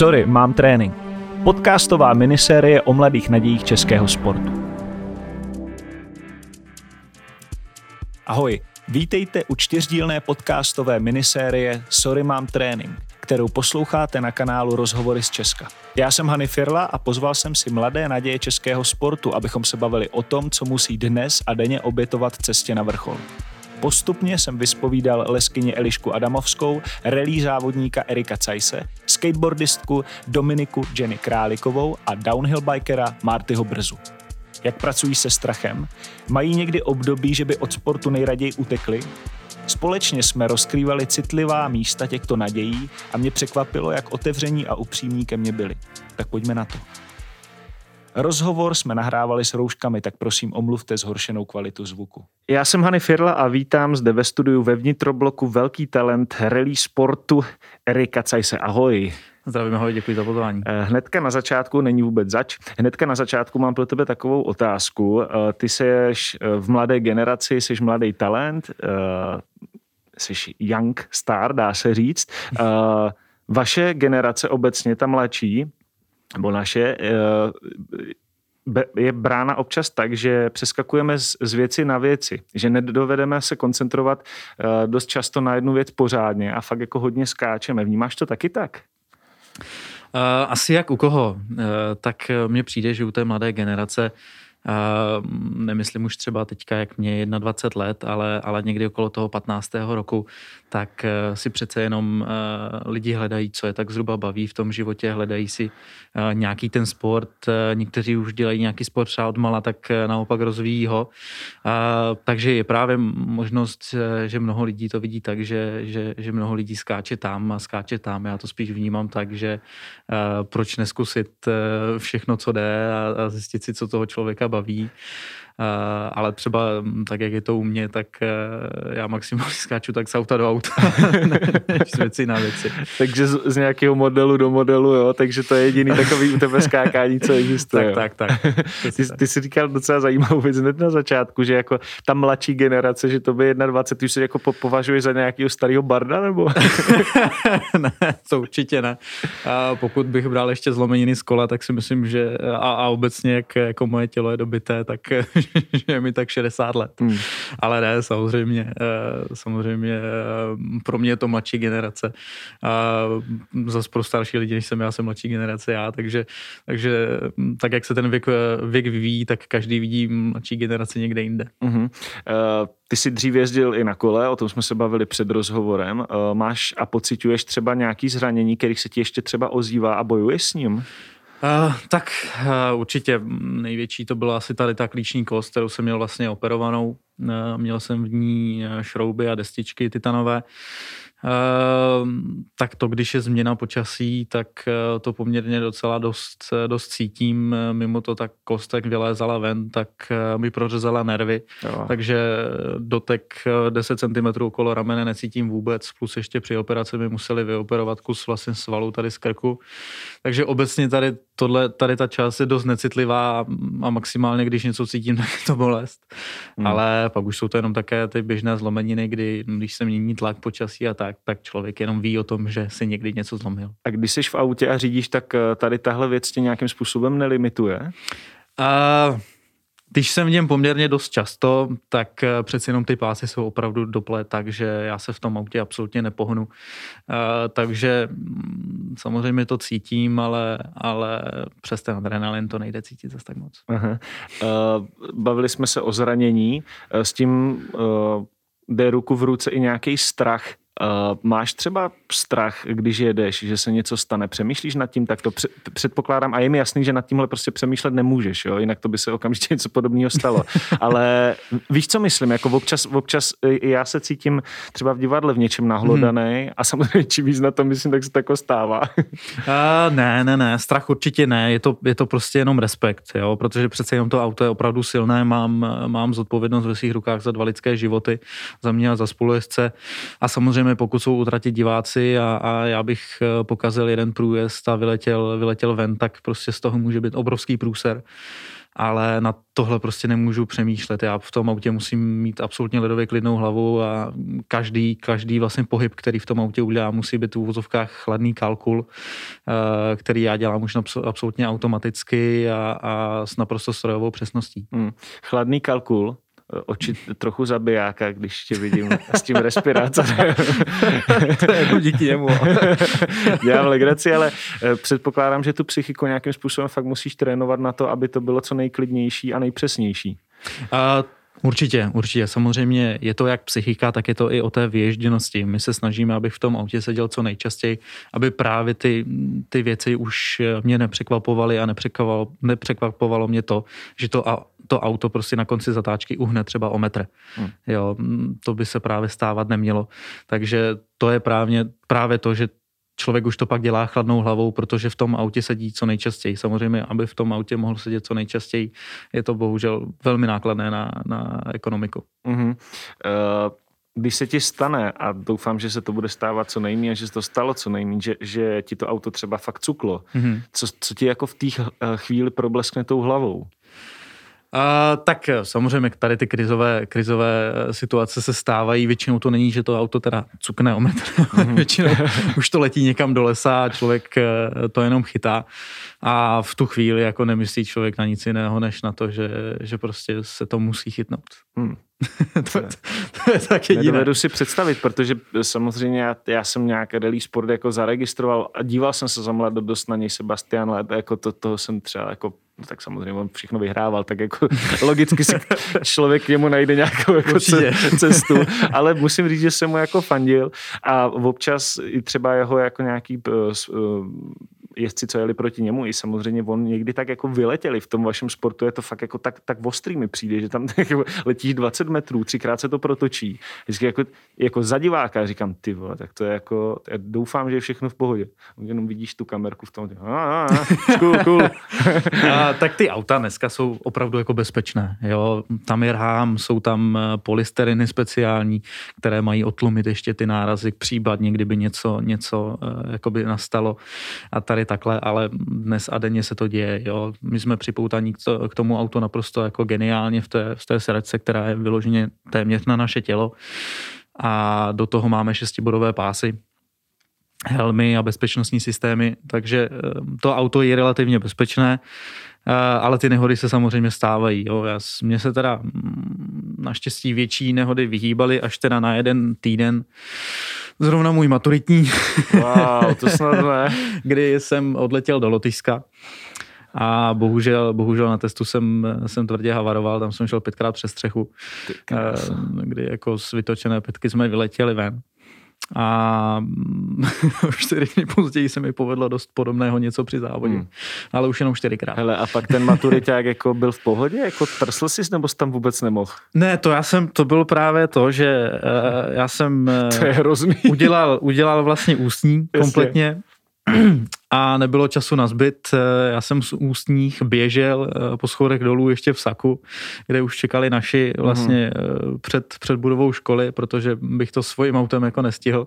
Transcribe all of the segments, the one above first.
Sorry, mám trénink. Podcastová minisérie o mladých nadějích českého sportu. Ahoj, vítejte u čtyřdílné podcastové minisérie Sorry, mám trénink, kterou posloucháte na kanálu Rozhovory z Česka. Já jsem Hany Firla a pozval jsem si mladé naděje českého sportu, abychom se bavili o tom, co musí dnes a denně obětovat cestě na vrchol. Postupně jsem vyspovídal leskyně Elišku Adamovskou, relí závodníka Erika Cajse, skateboardistku Dominiku Jenny Králikovou a downhill bikera Martyho Brzu. Jak pracují se strachem? Mají někdy období, že by od sportu nejraději utekli? Společně jsme rozkrývali citlivá místa těchto nadějí a mě překvapilo, jak otevření a upřímní ke mně byli. Tak pojďme na to. Rozhovor jsme nahrávali s rouškami, tak prosím omluvte zhoršenou kvalitu zvuku. Já jsem Hany Firla a vítám zde ve studiu ve vnitrobloku velký talent rally sportu Erika Cajse. Ahoj. Zdravím, ahoj, děkuji za pozvání. Eh, hnedka na začátku, není vůbec zač, hnedka na začátku mám pro tebe takovou otázku. Eh, ty jsi eh, v mladé generaci, jsi mladý talent, jsi young star, dá se říct. Vaše generace obecně, ta mladší, nebo naše, je brána občas tak, že přeskakujeme z věci na věci, že nedovedeme se koncentrovat dost často na jednu věc pořádně a fakt jako hodně skáčeme. Vnímáš to taky tak? Asi jak u koho. Tak mně přijde, že u té mladé generace nemyslím už třeba teďka, jak mě 21 let, ale, ale někdy okolo toho 15. roku, tak eh, si přece jenom eh, lidi hledají, co je tak zhruba baví v tom životě, hledají si eh, nějaký ten sport, někteří už dělají nějaký sport třeba od mala, tak naopak rozvíjí ho. Takže je právě možnost, že mnoho lidí to vidí tak, že, že, že mnoho lidí skáče tam a skáče tam. Já to spíš vnímám tak, že proč neskusit všechno, co jde a zjistit si, co toho člověka baví. Uh, ale třeba mm, tak, jak je to u mě, tak uh, já maximálně skáču tak z auta do auta, než z věci na věci. takže z, z nějakého modelu do modelu, jo, takže to je jediný takový u tebe skákání, co existuje. tak, tak, tak. Ty, ty jsi říkal docela zajímavou věc hned na začátku, že jako ta mladší generace, že to by 21, ty už se jako považuješ za nějakého starého barda, nebo? ne, to určitě ne. A pokud bych bral ještě zlomeniny z kola, tak si myslím, že a, a obecně, jak jako moje tělo je dobité, tak že je mi tak 60 let. Hmm. Ale ne, samozřejmě, eh, samozřejmě eh, pro mě je to mladší generace. A zase pro starší lidi, než jsem já, jsem mladší generace já, takže, takže hm, tak, jak se ten věk, věk vyvíjí, tak každý vidí mladší generaci někde jinde. Uh, ty jsi dřív jezdil i na kole, o tom jsme se bavili před rozhovorem. Uh, máš a pocituješ třeba nějaký zranění, kterých se ti ještě třeba ozývá a bojuješ s ním? Uh, tak uh, určitě největší to byla asi tady ta klíční kost, kterou jsem měl vlastně operovanou. Uh, měl jsem v ní šrouby a destičky titanové. Ehm, tak to, když je změna počasí, tak eh, to poměrně docela dost, eh, dost cítím. Eh, mimo to tak kostek vylézala ven, tak mi prořezala nervy, jo. takže dotek 10 cm okolo ramene necítím vůbec, plus ještě při operaci mi museli vyoperovat kus vlastně svalu tady z krku. Takže obecně tady, tohle, tady ta část je dost necitlivá a maximálně, když něco cítím, tak je to bolest. Hmm. Ale pak už jsou to jenom také ty běžné zlomeniny, kdy když se mění tlak počasí a tak, tak, tak člověk jenom ví o tom, že si někdy něco zlomil. A když jsi v autě a řídíš, tak eh, tady tahle věc tě nějakým způsobem nelimituje? Uh, když jsem v něm poměrně dost často, tak eh, přeci jenom ty pásy jsou opravdu dople, takže já se v tom autě absolutně nepohnu. Uh, takže mm, samozřejmě to cítím, ale, ale přes ten adrenalin to nejde cítit zase tak moc. Aha. Bavili jsme se o zranění. S tím jde ruku v ruce i nějaký strach Uh, máš třeba strach, když jedeš, že se něco stane? Přemýšlíš nad tím? Tak to předpokládám a je mi jasný, že nad tímhle prostě přemýšlet nemůžeš, jo? jinak to by se okamžitě něco podobného stalo. Ale víš, co myslím? Jako občas, občas já se cítím třeba v divadle v něčem nahlodaný hmm. a samozřejmě čím víc na to myslím, tak se to jako stává. uh, ne, ne, ne, strach určitě ne, je to, je to prostě jenom respekt, jo? protože přece jenom to auto je opravdu silné, mám, mám zodpovědnost ve svých rukách za dva lidské životy, za mě a za spolujezdce a samozřejmě samozřejmě pokud jsou utratit diváci a, a já bych eh, pokazil jeden průjezd a vyletěl, vyletěl ven, tak prostě z toho může být obrovský průser. ale na tohle prostě nemůžu přemýšlet. Já v tom autě musím mít absolutně ledově klidnou hlavu a každý, každý vlastně pohyb, který v tom autě udělá, musí být v úvozovkách chladný kalkul, eh, který já dělám už absolutně automaticky a, a s naprosto strojovou přesností. Hmm. Chladný kalkul, oči trochu zabijáka, když tě vidím s tím respirátorem. to je jako díky němu. Dělám legraci, ale eh, předpokládám, že tu psychiku nějakým způsobem fakt musíš trénovat na to, aby to bylo co nejklidnější a nejpřesnější. A Určitě, určitě. Samozřejmě je to jak psychika, tak je to i o té vyježděnosti. My se snažíme, abych v tom autě seděl co nejčastěji, aby právě ty, ty věci už mě nepřekvapovaly a nepřekvapovalo, nepřekvapovalo mě to, že to, to auto prostě na konci zatáčky uhne třeba o metr. Hmm. Jo, to by se právě stávat nemělo. Takže to je právě, právě to, že člověk už to pak dělá chladnou hlavou, protože v tom autě sedí co nejčastěji. Samozřejmě, aby v tom autě mohl sedět co nejčastěji, je to bohužel velmi nákladné na, na ekonomiku. Mm-hmm. Uh... Když se ti stane, a doufám, že se to bude stávat co nejméně, že se to stalo co nejméně, že, že ti to auto třeba fakt cuklo, mm-hmm. co, co ti jako v té chvíli probleskne tou hlavou? A, tak eh, samozřejmě tady ty krizové, krizové eh, situace se stávají, většinou to není, že to auto teda cukne o metr, mm-hmm. většinou už to letí někam do lesa a člověk eh, to jenom chytá a v tu chvíli jako nemyslí člověk na nic jiného, než na to, že, že prostě se to musí chytnout. Hmm. to, to je tak jediné. Nedovedu si představit, protože samozřejmě já, já jsem nějaký rally sport jako zaregistroval a díval jsem se za dost na něj Sebastian Leb, jako to, toho jsem třeba jako no tak samozřejmě on všechno vyhrával, tak jako logicky si člověk k němu najde nějakou jako cestu, ale musím říct, že jsem mu jako fandil a občas i třeba jeho jako nějaký uh, jezdci, co jeli proti němu, i samozřejmě on někdy tak jako vyletěli v tom vašem sportu, je to fakt jako tak, tak ostrý mi přijde, že tam jako letíš 20 metrů, třikrát se to protočí. Vždycky jako, jako za diváka říkám, ty vole, tak to je jako, já doufám, že je všechno v pohodě. Jenom vidíš tu kamerku v tom, a, a, a, cool, cool. a, tak ty auta dneska jsou opravdu jako bezpečné. Jo? Tam je rám, jsou tam eh, polysteriny speciální, které mají otlumit ještě ty nárazy, případně kdyby něco, něco uh, jakoby nastalo. A tady takhle, ale dnes a denně se to děje. Jo. My jsme připoutaní k tomu auto naprosto jako geniálně v té, v té sedačce, která je vyloženě téměř na naše tělo. A do toho máme šestibodové pásy, helmy a bezpečnostní systémy, takže eh, to auto je relativně bezpečné, eh, ale ty nehody se samozřejmě stávají. Jo. Já, mně se teda mm, naštěstí větší nehody vyhýbaly až teda na jeden týden, zrovna můj maturitní. Wow, to snad ne. kdy jsem odletěl do Lotyšska. A bohužel, bohužel na testu jsem, jsem tvrdě havaroval, tam jsem šel pětkrát přes střechu, eh, kdy jako z vytočené pětky jsme vyletěli ven a čtyři dny později se mi povedlo dost podobného něco při závodě, hmm. ale už jenom čtyřikrát. Hele, a pak ten maturiták jako byl v pohodě? Jako trsl jsi nebo jsi tam vůbec nemohl? Ne, to já jsem, to bylo právě to, že uh, já jsem uh, to je hrozný. udělal, udělal vlastně ústní kompletně a nebylo času na zbyt. Eh, já jsem z ústních běžel eh, po schodech dolů ještě v Saku, kde už čekali naši vlastně mm. před, před budovou školy, protože bych to svým autem jako nestihl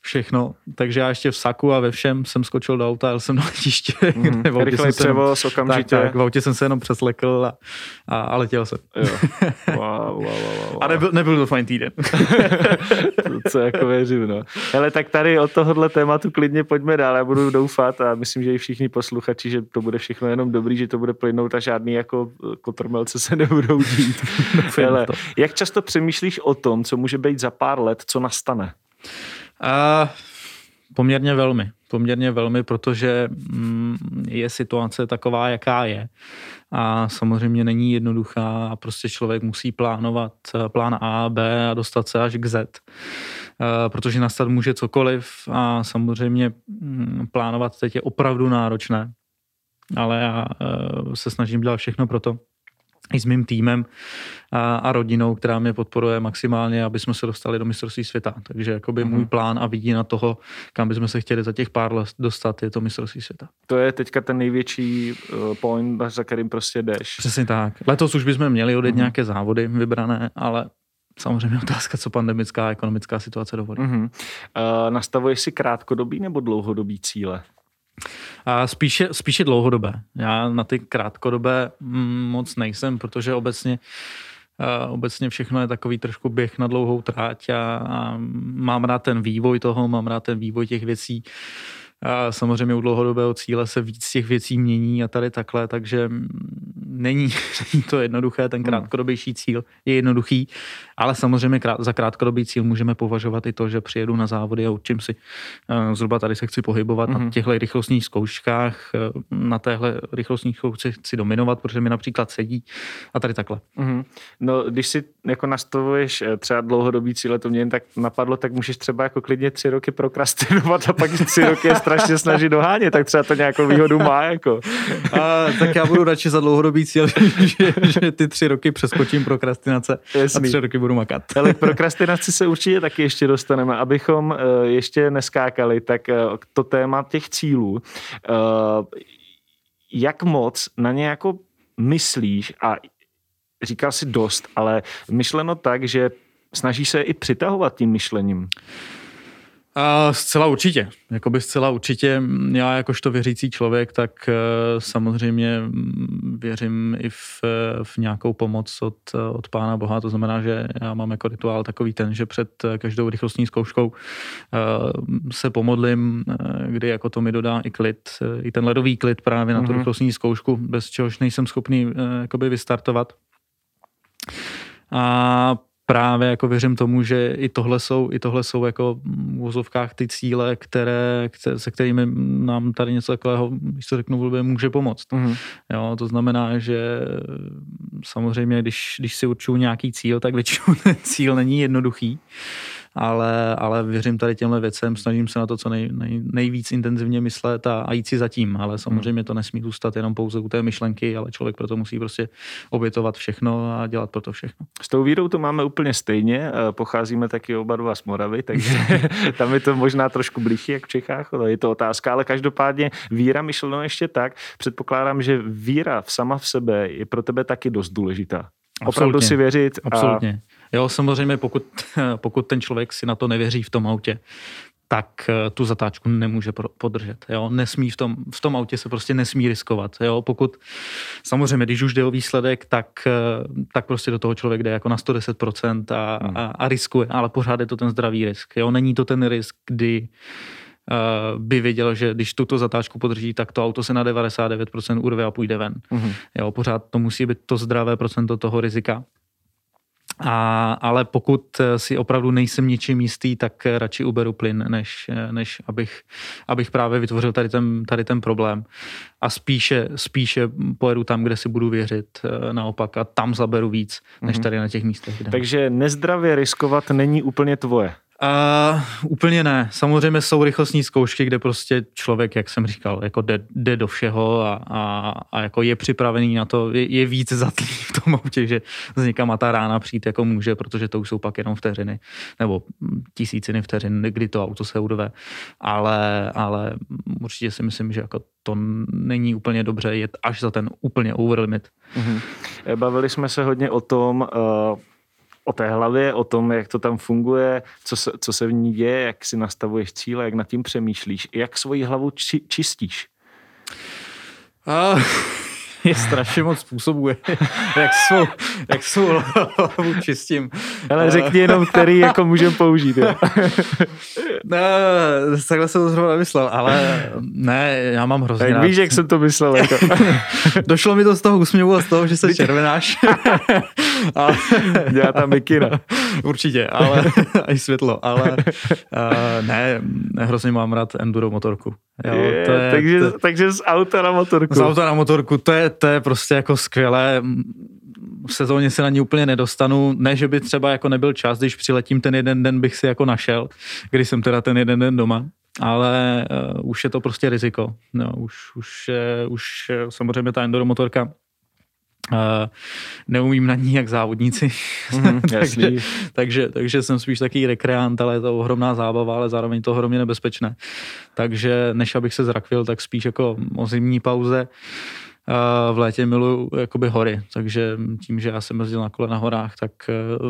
všechno. Takže já ještě v Saku a ve všem jsem skočil do auta, jel jsem na letiště. Mm. Rychlej převoz, okamžitě. Tak, tak, v autě jsem se jenom přeslekl a, a, a letěl jsem. Jo. Wow, wow, wow, wow. A nebyl, nebyl to fajn týden. to, co jako věřím, no. Hele, tak tady od tohohle tématu klidně pojďme dál, já budu doufat a myslím, že i všichni posluchači, že to bude všechno jenom dobrý, že to bude plynout a žádný jako kotrmelce se nebudou dít. Ale jak často přemýšlíš o tom, co může být za pár let, co nastane? Uh, poměrně velmi. Poměrně velmi, protože mm, je situace taková, jaká je. A samozřejmě není jednoduchá a prostě člověk musí plánovat eh, plán A, B a dostat se až k Z. Eh, protože nastat může cokoliv a samozřejmě mm, plánovat teď je opravdu náročné, ale já eh, se snažím dělat všechno pro to, i s mým týmem a, a rodinou, která mě podporuje maximálně, aby jsme se dostali do mistrovství světa. Takže jakoby mm-hmm. můj plán a vidí na toho, kam bychom se chtěli za těch pár let dostat, je to mistrovství světa. To je teďka ten největší uh, point, za kterým prostě jdeš. Přesně tak. Letos už bychom měli odjet mm-hmm. nějaké závody vybrané, ale samozřejmě otázka, co pandemická a ekonomická situace dovolí. Mm-hmm. Uh, nastavuješ si krátkodobý nebo dlouhodobý cíle? A spíše, spíše dlouhodobé. Já na ty krátkodobé mm, moc nejsem, protože obecně obecně všechno je takový trošku běh na dlouhou tráť a, a mám rád ten vývoj toho, mám rád ten vývoj těch věcí. A samozřejmě u dlouhodobého cíle se víc těch věcí mění a tady takhle, takže není, není to jednoduché, ten hmm. krátkodobější cíl je jednoduchý, ale samozřejmě krát, za krátkodobý cíl můžeme považovat i to, že přijedu na závody a učím si uh, zhruba tady se chci pohybovat mm-hmm. na hmm. těchto rychlostních zkouškách, uh, na téhle rychlostních zkoušce chci dominovat, protože mi například sedí a tady takhle. Mm-hmm. No, když si jako nastavuješ eh, třeba dlouhodobý cíle, to mě jen tak napadlo, tak můžeš třeba jako klidně tři roky prokrastinovat a pak tři roky je strašně snažit dohánět, tak třeba to nějakou výhodu má. Jako. A, tak já budu radši za dlouhodobý cíl, že, že ty tři roky přeskočím prokrastinace Jasný. a tři roky budu makat. Ale k prokrastinaci se určitě taky ještě dostaneme. Abychom eh, ještě neskákali, tak eh, to téma těch cílů, jak moc na ně jako myslíš a říkal si dost, ale myšleno tak, že snaží se i přitahovat tím myšlením. A zcela určitě. Jakoby zcela určitě já jakožto věřící člověk, tak eh, samozřejmě mm, věřím i v, v nějakou pomoc od, od Pána Boha. To znamená, že já mám jako rituál takový ten, že před každou rychlostní zkouškou eh, se pomodlím, eh, kdy jako to mi dodá i klid, i ten ledový klid právě na tu mm-hmm. rychlostní zkoušku, bez čehož nejsem schopný jakoby vystartovat. A právě jako věřím tomu, že i tohle jsou, i tohle jsou jako v vozovkách ty cíle, které, se kterými nám tady něco takového, když to řeknu vůbec, může pomoct. Mm-hmm. Jo, to znamená, že samozřejmě, když, když si určuju nějaký cíl, tak většinou ten cíl není jednoduchý ale, ale věřím tady těmhle věcem, snažím se na to co nej, nej, nejvíc intenzivně myslet a, a jít si zatím, ale samozřejmě to nesmí zůstat jenom pouze u té myšlenky, ale člověk proto musí prostě obětovat všechno a dělat pro to všechno. S tou vírou to máme úplně stejně, eh, pocházíme taky oba dva z Moravy, takže tam je to možná trošku blížší jak v Čechách, je to otázka, ale každopádně víra myšleno ještě tak, předpokládám, že víra v sama v sebe je pro tebe taky dost důležitá. Absolutně. Opravdu si věřit. Absolutně. A Jo, samozřejmě, pokud, pokud ten člověk si na to nevěří v tom autě, tak eh, tu zatáčku nemůže podržet. Jo? Nesmí v tom, v tom autě se prostě nesmí riskovat. Jo? Pokud, samozřejmě, když už jde o výsledek, tak, eh, tak prostě do toho člověk jde jako na 110% a, hmm. a, a riskuje, ale pořád je to ten zdravý risk. Jo? Není to ten risk, kdy uh, by věděl, že když tuto zatáčku podrží, tak to auto se na 99% urve a půjde ven. Hmm. Jo? Pořád to musí být to zdravé procento toho rizika. A, ale pokud si opravdu nejsem ničím jistý, tak radši uberu plyn, než, než abych, abych právě vytvořil tady ten, tady ten problém. A spíše, spíše pojedu tam, kde si budu věřit naopak a tam zaberu víc, než mhm. tady na těch místech. Kde. Takže nezdravě riskovat není úplně tvoje. Uh, úplně ne. Samozřejmě jsou rychlostní zkoušky, kde prostě člověk, jak jsem říkal, jako jde, jde do všeho a, a, a, jako je připravený na to, je, je víc zatlý v tom autě, že z někam a ta rána přijít jako může, protože to už jsou pak jenom vteřiny, nebo tisíciny vteřin, kdy to auto se urve. Ale, ale určitě si myslím, že jako to není úplně dobře jet až za ten úplně over limit. Mm-hmm. Bavili jsme se hodně o tom, uh o té hlavě, o tom, jak to tam funguje, co se, co se v ní děje, jak si nastavuješ cíle, jak nad tím přemýšlíš, jak svoji hlavu či, čistíš. A, je strašně moc způsobů, jak svou, jak svou hlavu čistím. Ale řekni jenom, který jako můžeme použít. Jo. ne, takhle jsem to zrovna myslel, ale ne, já mám hrozně tak rád. víš, jak jsem to myslel. Jako. Došlo mi to z toho úsměvu a z toho, že se červenáš. ale... Dělá tam mikina. Určitě, ale i světlo, ale uh, ne, hrozně mám rád enduro motorku. Jo, je, to je, takže, to, takže z auta na motorku. Z auta na motorku, to je, to je prostě jako skvělé. V sezóně se na ní úplně nedostanu. Ne, že by třeba jako nebyl čas, když přiletím ten jeden den, bych si jako našel, když jsem teda ten jeden den doma ale uh, už je to prostě riziko. No, už, už, uh, už uh, samozřejmě ta enduro motorka Uh, neumím na ní jak závodníci, mm, takže, takže, takže jsem spíš taký rekreant, ale je to ohromná zábava, ale zároveň to ohromně nebezpečné. Takže než abych se zrakvil, tak spíš jako o zimní pauze v létě miluju jakoby hory, takže tím, že já jsem jezdil na kole na horách, tak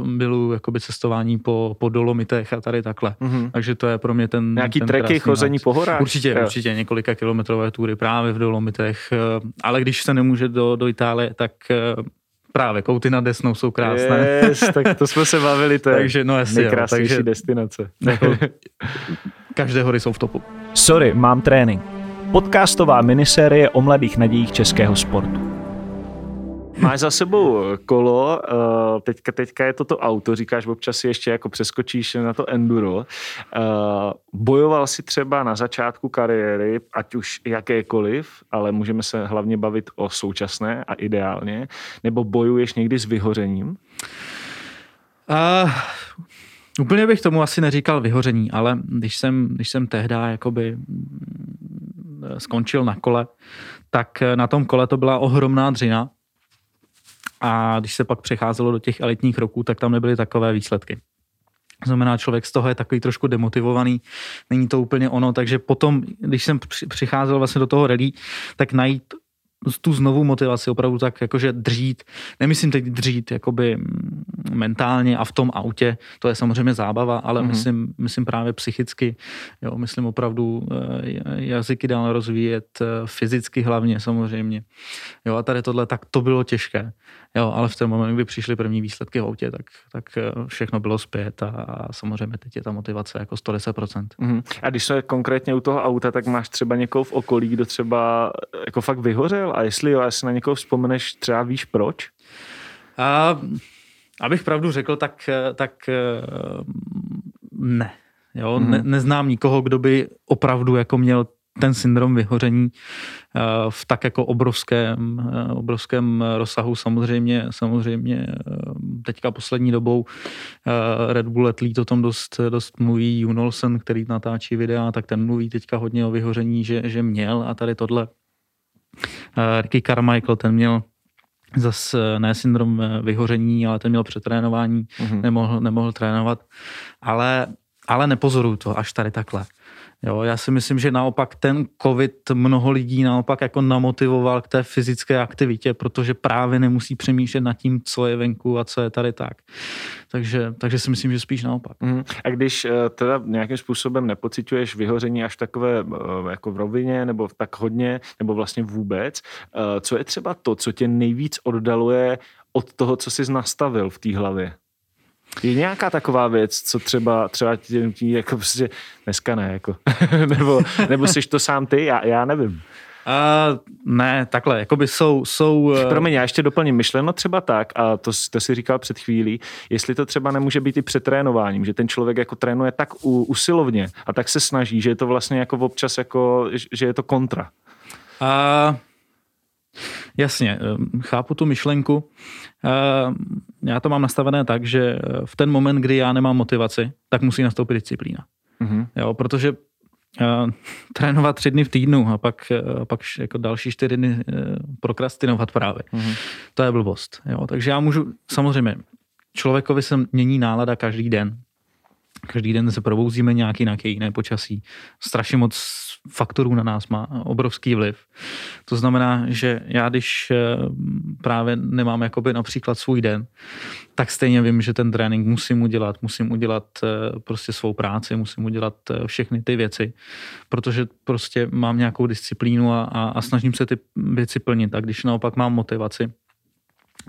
miluju jakoby cestování po, po dolomitech a tady takhle. Mm-hmm. Takže to je pro mě ten Nějaký ten treky, chození po horách? Určitě, jo. určitě několika kilometrové tury právě v dolomitech, ale když se nemůže do, do Itálie, tak Právě, kouty na Desnou jsou krásné. Yes, tak to jsme se bavili, to je takže, no jasně, nejkrásnější takže, destinace. Jako, každé hory jsou v topu. Sorry, mám trénink. Podcastová minisérie o mladých nadějích českého sportu. Máš za sebou kolo, eh, teďka, teďka je to to auto, říkáš, občas si ještě jako přeskočíš na to enduro. Eh, bojoval si třeba na začátku kariéry, ať už jakékoliv, ale můžeme se hlavně bavit o současné a ideálně, nebo bojuješ někdy s vyhořením? Uh, úplně bych tomu asi neříkal vyhoření, ale když jsem, když jsem tehdy jakoby skončil na kole, tak na tom kole to byla ohromná dřina, a když se pak přecházelo do těch elitních roků, tak tam nebyly takové výsledky. Znamená, člověk z toho je takový trošku demotivovaný, není to úplně ono, takže potom, když jsem přicházel vlastně do toho rally, tak najít tu znovu motivaci opravdu tak jakože dřít, nemyslím teď dřít jakoby mentálně a v tom autě, to je samozřejmě zábava, ale mm-hmm. myslím, myslím právě psychicky, jo, myslím opravdu eh, jazyky dál rozvíjet, eh, fyzicky hlavně samozřejmě. Jo, a tady tohle, tak to bylo těžké. Jo, ale v ten moment, kdy přišly první výsledky v autě, tak, tak eh, všechno bylo zpět a, a samozřejmě teď je ta motivace jako 110%. Mm-hmm. A když se konkrétně u toho auta, tak máš třeba někoho v okolí, kdo třeba jako fakt vyhořel a jestli jo, jestli na někoho vzpomeneš, třeba víš proč? A, abych pravdu řekl, tak, tak ne. Jo, mm-hmm. ne, neznám nikoho, kdo by opravdu jako měl ten syndrom vyhoření eh, v tak jako obrovském, eh, obrovském rozsahu samozřejmě, samozřejmě eh, teďka poslední dobou Red Bull Athlete o tom dost, dost mluví, Junolsen, který natáčí videa, tak ten mluví teďka hodně o vyhoření, že, že měl a tady tohle Ricky Carmichael, ten měl zase ne syndrom vyhoření, ale ten měl přetrénování, mm-hmm. nemohl, nemohl trénovat, ale, ale nepozoruju to až tady takhle. Jo, já si myslím, že naopak ten covid mnoho lidí naopak jako namotivoval k té fyzické aktivitě, protože právě nemusí přemýšlet nad tím, co je venku a co je tady tak. Takže, takže si myslím, že spíš naopak. Mm. A když eh, teda nějakým způsobem nepocituješ vyhoření až takové eh, jako v rovině, nebo tak hodně, nebo vlastně vůbec, eh, co je třeba to, co tě nejvíc oddaluje od toho, co jsi nastavil v té hlavě? Je nějaká taková věc, co třeba, třeba ti, ti jako prostě dneska ne, jako. nebo, nebo jsi to sám ty, já, já nevím. Uh, ne, takhle, jakoby jsou... jsou uh... Promiň, já ještě doplním, myšleno třeba tak, a to, to si říkal před chvílí, jestli to třeba nemůže být i přetrénováním, že ten člověk jako trénuje tak u, usilovně a tak se snaží, že je to vlastně jako občas jako, že je to kontra. Uh, Jasně, eh, chápu tu myšlenku. Eh, já to mám nastavené tak, že eh, v ten moment, kdy já nemám motivaci, tak musí nastoupit disciplína. Mm-hmm. Jo, protože Uh, trénovat tři dny v týdnu a pak, uh, pak jako další čtyři dny uh, prokrastinovat právě. Mm-hmm. To je blbost. Jo. Takže já můžu, samozřejmě, člověkovi se mění nálada každý den. Každý den se probouzíme nějaký nějaké jiné počasí. Strašně moc faktorů na nás má obrovský vliv. To znamená, že já když eh, právě nemám jakoby například svůj den, tak stejně vím, že ten trénink musím udělat, musím udělat eh, prostě svou práci, musím udělat eh, všechny ty věci, protože prostě mám nějakou disciplínu a, a, a snažím se ty věci plnit. A když naopak mám motivaci,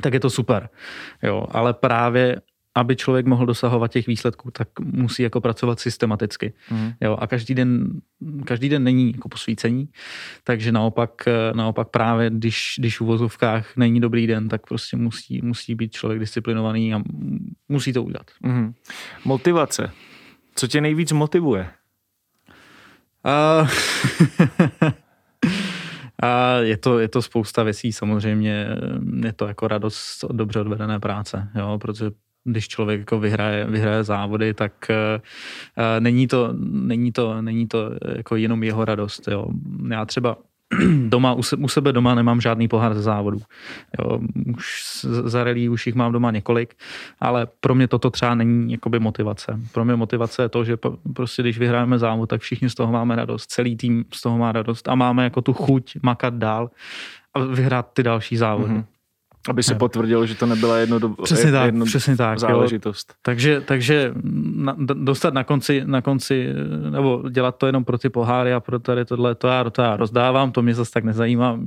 tak je to super. Jo, ale právě aby člověk mohl dosahovat těch výsledků, tak musí jako pracovat systematicky. Mm. Jo, a každý den, každý den není jako posvícení, takže naopak, naopak právě, když, když v uvozovkách není dobrý den, tak prostě musí, musí být člověk disciplinovaný a musí to udělat. Mm. Motivace. Co tě nejvíc motivuje? Uh, A je to, je to spousta věcí, samozřejmě je to jako radost od dobře odvedené práce, jo, protože když člověk jako vyhraje, vyhraje závody, tak uh, není, to, není, to, není to jako jenom jeho radost. Jo. Já třeba doma, u sebe doma nemám žádný pohár ze závodu. Jo, už za rally už jich mám doma několik, ale pro mě toto třeba není jakoby motivace. Pro mě motivace je to, že prostě když vyhráme závod, tak všichni z toho máme radost, celý tým z toho má radost a máme jako tu chuť makat dál a vyhrát ty další závody. Mm-hmm. Aby se potvrdilo, že to nebyla jedno do, přesně tak, jedno přesně tak, záležitost. Jo. Takže, takže na, dostat na konci, na konci, nebo dělat to jenom pro ty poháry a pro tady tohle, to já, to já rozdávám, to mě zase tak nezajímá.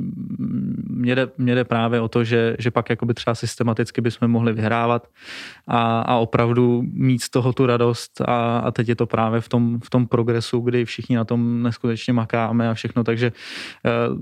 Mě jde, mě jde právě o to, že, že pak jakoby třeba systematicky bychom mohli vyhrávat a, a opravdu mít z toho tu radost a, a teď je to právě v tom, v tom progresu, kdy všichni na tom neskutečně makáme a všechno, takže uh,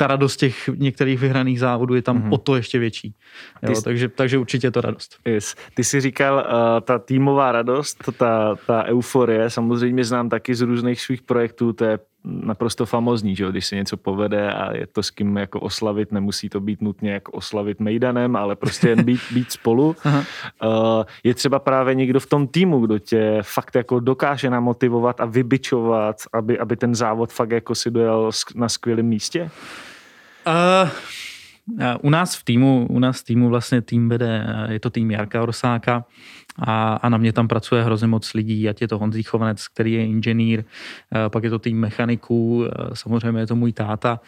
ta radost těch některých vyhraných závodů je tam mm-hmm. o to ještě větší. Jo, jsi, takže, takže určitě je to radost. Yes. Ty jsi říkal, uh, ta týmová radost, ta, ta euforie, samozřejmě znám taky z různých svých projektů, to je naprosto famozní, že když se něco povede a je to s kým jako oslavit, nemusí to být nutně jako oslavit mejdanem, ale prostě jen být, být spolu. uh, je třeba právě někdo v tom týmu, kdo tě fakt jako dokáže namotivovat a vybičovat, aby, aby ten závod fakt jako si dojel na skvělém místě? Uh, u nás v týmu, u nás v týmu vlastně tým vede, je to tým Jarka Orsáka a, a na mě tam pracuje hrozně moc lidí, ať je to Honzí Chovanec, který je inženýr, pak je to tým mechaniků, samozřejmě je to můj táta.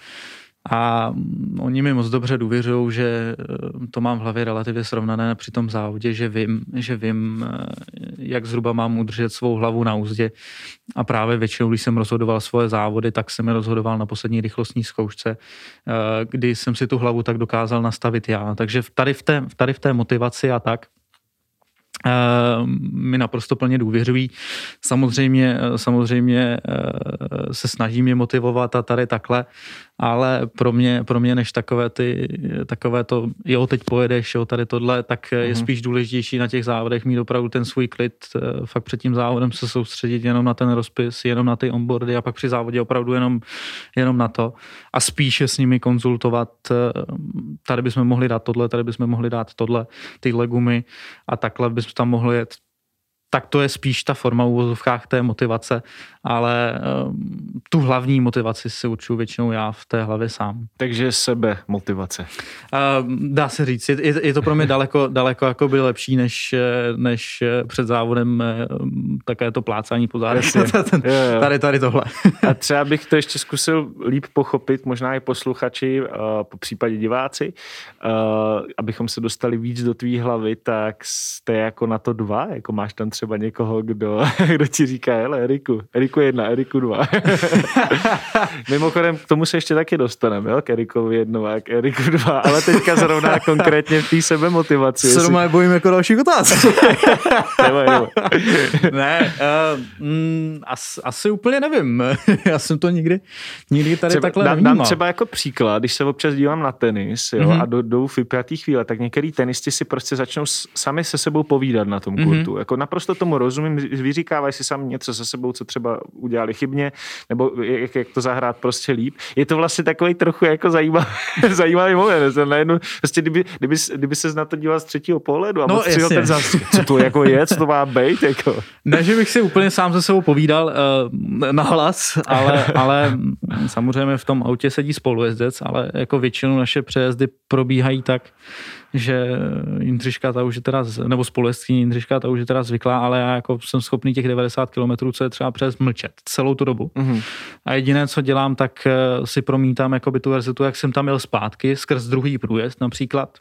A oni mi moc dobře důvěřují, že eh, to mám v hlavě relativně srovnané při tom závodě, že vím, že vím, eh, jak zhruba mám udržet svou hlavu na úzdě. A právě většinou, když jsem rozhodoval svoje závody, tak jsem je rozhodoval na poslední rychlostní zkoušce, eh, kdy jsem si tu hlavu tak dokázal nastavit já. Takže tady v té, tady v té motivaci a tak, mi naprosto plně důvěřují. Samozřejmě, samozřejmě se snažím je motivovat a tady takhle, ale pro mě, pro mě než takové, ty, takové to, jo, teď pojedeš, jo, tady tohle, tak mm-hmm. je mhm. spíš důležitější na těch závodech mít opravdu ten svůj klid, eh, fakt před tím závodem se soustředit jenom na ten rozpis, jenom na ty onboardy a pak při závodě opravdu jenom, jenom na to a spíše s nimi konzultovat, eh, tady bychom mohli dát tohle, tady bychom mohli dát tohle, ty legumy a takhle bychom tam mohli jet tak to je spíš ta forma uvozovkách té motivace, ale um, tu hlavní motivaci si určuju většinou já v té hlavě sám. Takže sebe motivace. Uh, dá se říct, je, je to pro mě daleko, daleko jako by lepší, než, než před závodem také to plácání po zádech. tady, tady tohle. A třeba bych to ještě zkusil líp pochopit, možná i posluchači, uh, po případě diváci, uh, abychom se dostali víc do tvý hlavy, tak jste jako na to dva, jako máš tam třeba třeba někoho, kdo, kdo ti říká, hele, Eriku, Eriku jedna, Eriku dva. Mimochodem, k tomu se ještě taky dostaneme, jo, k Erikovi jednou a k Eriku dva, ale teďka zrovna konkrétně v té sebemotivaci. Se jestli... bojím jako další otázky. ne, uh, mm, as, asi úplně nevím. Já jsem to nikdy, nikdy tady třeba, takhle dám, dám třeba jako příklad, když se občas dívám na tenis jo, mm-hmm. a do, jdou v chvíle, tak některý tenisti si prostě začnou sami se sebou povídat na tom kurtu. Mm-hmm. Jako naprosto naprosto tomu rozumím, vyříkávají si sami něco se sebou, co třeba udělali chybně, nebo jak, jak to zahrát prostě líp. Je to vlastně takový trochu jako zajímavý, zajímavý moment. Najednou, prostě kdyby, kdyby, kdyby se na to díval z třetího pohledu a no, moc ten zas, co to jako je, co to má být. Jako. Ne, že bych si úplně sám se sebou povídal uh, na hlas, ale, ale samozřejmě v tom autě sedí spolujezdec, ale jako většinu naše přejezdy probíhají tak, že Jindřiška ta už je teda, nebo společství Jindřiška ta už je teda zvyklá, ale já jako jsem schopný těch 90 km, co je třeba přes mlčet celou tu dobu. Mm-hmm. A jediné, co dělám, tak eh, si promítám jakoby tu verzitu, jak jsem tam jel zpátky, skrz druhý průjezd například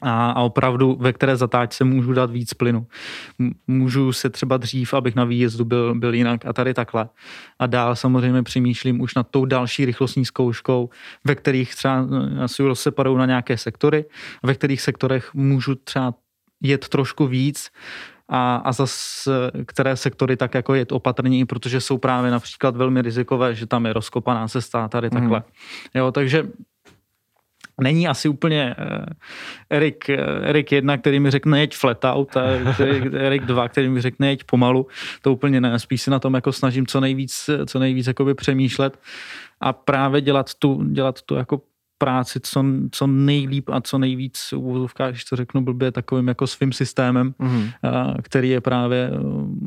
a, a opravdu ve které zatáčce můžu dát víc plynu. Můžu se třeba dřív, abych na výjezdu byl, byl jinak a tady takhle. A dál samozřejmě přemýšlím už nad tou další rychlostní zkouškou, ve kterých třeba eh, asi rozseparou na nějaké sektory, ve kterých sektorech můžu třeba jet trošku víc, a, a zase které sektory tak jako jet opatrněji, protože jsou právě například velmi rizikové, že tam je rozkopaná cesta tady takhle. Mm. Jo, takže není asi úplně uh, Erik, uh, Erik 1, který mi řekne jeď flat out a Erik 2, který mi řekne jeď pomalu. To úplně ne. Spíš si na tom jako snažím co nejvíc, co nejvíc jakoby přemýšlet a právě dělat tu, dělat tu jako práci co, co nejlíp a co nejvíc v úvozovkách, když to řeknu blbě, takovým jako svým systémem, mm-hmm. který je právě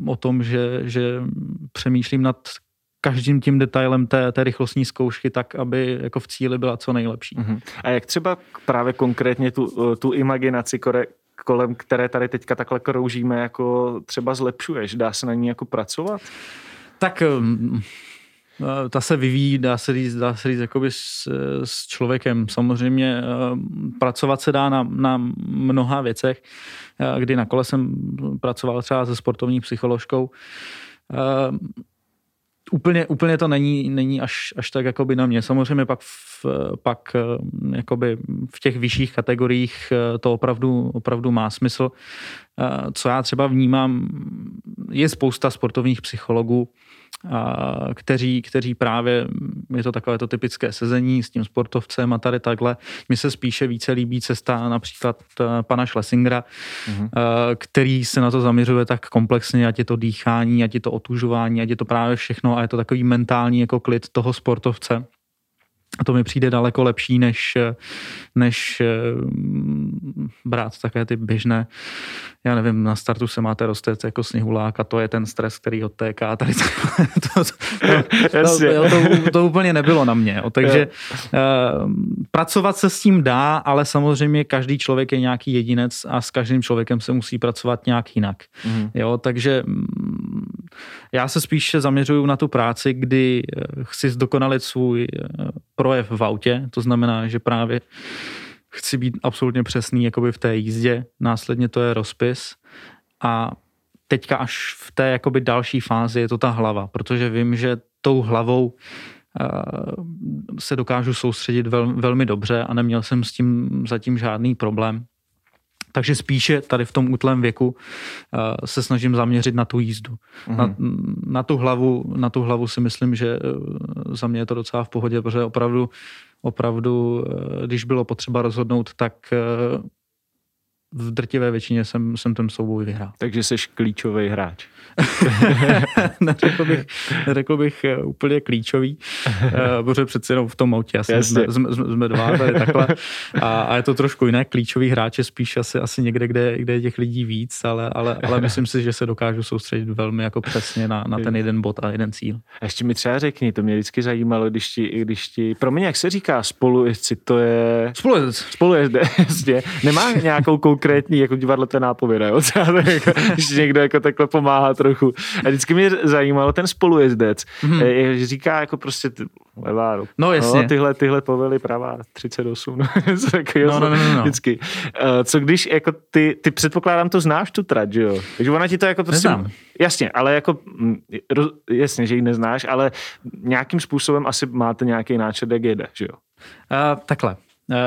o tom, že, že přemýšlím nad každým tím detailem té, té rychlostní zkoušky tak, aby jako v cíli byla co nejlepší. Uh-huh. A jak třeba právě konkrétně tu, tu imaginaci, kore, kolem které tady teďka takhle kroužíme, jako třeba zlepšuješ? Dá se na ní jako pracovat? Tak um, ta se vyvíjí, dá se říct, dá se říct jakoby s, s člověkem. Samozřejmě eh, pracovat se dá na, na mnoha věcech, eh, kdy na kole jsem pracoval třeba se sportovní psycholožkou. Eh, úplně, úplně to není, není až, až tak jakoby na mě. Samozřejmě pak, v, pak jakoby v těch vyšších kategoriích to opravdu, opravdu má smysl. Co já třeba vnímám, je spousta sportovních psychologů, kteří, kteří právě, je to takové to typické sezení s tím sportovcem a tady takhle. Mi se spíše více líbí cesta například eh, pana Schlesingera, mm-hmm. který se na to zaměřuje tak komplexně, ať je to dýchání, ať je to otužování, ať je to právě všechno a je to takový mentální jako klid toho sportovce. A to mi přijde daleko lepší, než, než eh, brát také ty běžné, já nevím, na startu se máte rostec jako sněhulák a to je ten stres, který odtéká. Tady to, to, to, to, to, to úplně nebylo na mě. Takže uh, pracovat se s tím dá, ale samozřejmě každý člověk je nějaký jedinec a s každým člověkem se musí pracovat nějak jinak. Mm. Jo, takže já se spíš zaměřuju na tu práci, kdy eh, chci zdokonalit svůj projev v autě, to znamená, že právě chci být absolutně přesný jakoby v té jízdě, následně to je rozpis a teďka až v té jakoby další fázi je to ta hlava, protože vím, že tou hlavou uh, se dokážu soustředit vel, velmi dobře a neměl jsem s tím zatím žádný problém. Takže spíše tady v tom útlém věku uh, se snažím zaměřit na tu jízdu. Mm-hmm. Na, na, tu hlavu, na tu hlavu si myslím, že uh, za mě je to docela v pohodě, protože opravdu, opravdu, uh, když bylo potřeba rozhodnout, tak v drtivé většině jsem, jsem ten souboj vyhrál. Takže jsi klíčový hráč. neřekl, bych, neřekl bych eh, úplně klíčový, eh, protože přeci jenom v tom autě asi jsme, jsme, jsme dva tady takhle. A, a, je to trošku jiné. Klíčový hráč je spíš asi, asi někde, kde, kde je těch lidí víc, ale, ale, ale myslím si, že se dokážu soustředit velmi jako přesně na, na ten jeden bod a jeden cíl. A ještě mi třeba řekni, to mě vždycky zajímalo, když ti, když ti pro mě, jak se říká spolujezdci, to je... Spolujezdec. Spolujezdec, Nemá nějakou konkrétní jako divadlo to nápověda, jo? Třeba to jako, když někdo jako takhle pomáhá trochu. A vždycky mě zajímalo ten spolujezdec, mm-hmm. je, říká jako prostě levá, no, no, jasně. No, tyhle, tyhle povely pravá 38, no, no, no, no, no, no. vždycky. Uh, co když jako ty, ty předpokládám to znáš tu trať, že jo? Takže ona ti to jako prostě... Neznám. Jasně, ale jako, mm, jasně, že ji neznáš, ale nějakým způsobem asi máte nějaký náčet, jak jede, že jo? Uh, takhle. Uh,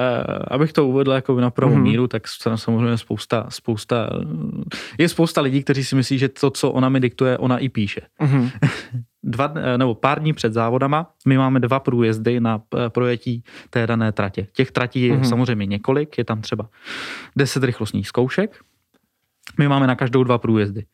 abych to uvedl jako na prvou mm-hmm. míru, tak samozřejmě spousta, spousta, je spousta lidí, kteří si myslí, že to, co ona mi diktuje, ona i píše. Mm-hmm. Dva, eh, nebo pár dní před závodama my máme dva průjezdy na eh, projetí té dané tratě. Těch tratí je mm-hmm. samozřejmě několik, je tam třeba 10 rychlostních zkoušek. My máme na každou dva průjezdy.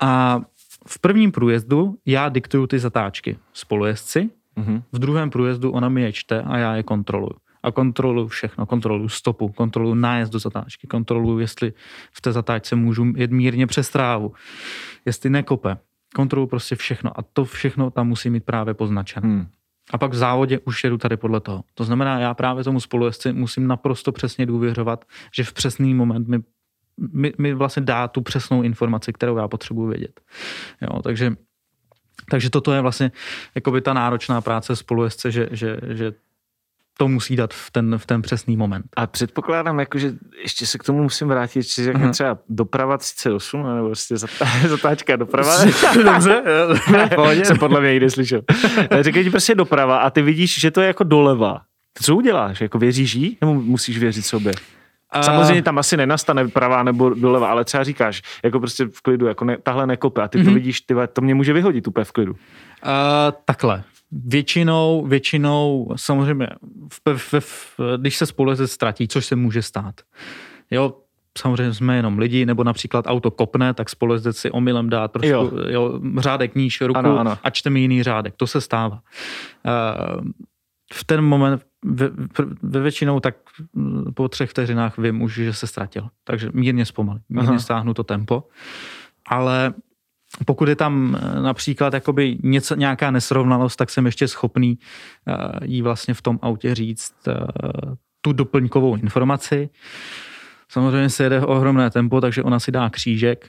A v prvním průjezdu já diktuju ty zatáčky spolujezdci, mm-hmm. v druhém průjezdu ona mi je čte a já je kontroluju a kontroluji všechno. Kontroluji stopu, kontroluji nájezd do zatáčky, kontroluji, jestli v té zatáčce můžu jet mírně přes trávu, jestli nekope. Kontroluji prostě všechno a to všechno tam musí mít právě poznačené. Hmm. A pak v závodě už jedu tady podle toho. To znamená, já právě tomu spolujezdci musím naprosto přesně důvěřovat, že v přesný moment mi, mi, mi vlastně dá tu přesnou informaci, kterou já potřebuji vědět. Jo, takže takže toto je vlastně jakoby ta náročná práce spolujezdce, že, že, že to musí dát v ten, v ten přesný moment. A předpokládám, jako, že ještě se k tomu musím vrátit, že jako třeba doprava 38, nebo prostě zatáčka doprava. Dobře, jsem podle mě někdy slyšel. Říkají ti prostě doprava a ty vidíš, že to je jako doleva. Co uděláš? Jako věříš jí? Nebo musíš věřit sobě? Samozřejmě tam asi nenastane pravá nebo doleva, ale třeba říkáš, jako prostě v klidu, jako ne, tahle nekope a ty mm-hmm. to mhm. vidíš, ty, to mě může vyhodit úplně v klidu. Uh, takhle. Většinou, většinou samozřejmě, v, v, v, když se spolezec ztratí, což se může stát. Jo, samozřejmě jsme jenom lidi, nebo například auto kopne, tak spolezdec si omylem dá trošku jo. Jo, řádek níž ruku ano, ano. a čte mi jiný řádek. To se stává. Uh, v ten moment ve, ve většinou tak po třech vteřinách vím už, že se ztratil. Takže mírně zpomalí, mírně Aha. stáhnu to tempo. Ale pokud je tam eh, například jakoby něco, nějaká nesrovnalost, tak jsem ještě schopný uh, jí vlastně v tom autě říct uh, tu doplňkovou informaci. Samozřejmě se jede ohromné tempo, takže ona si dá křížek.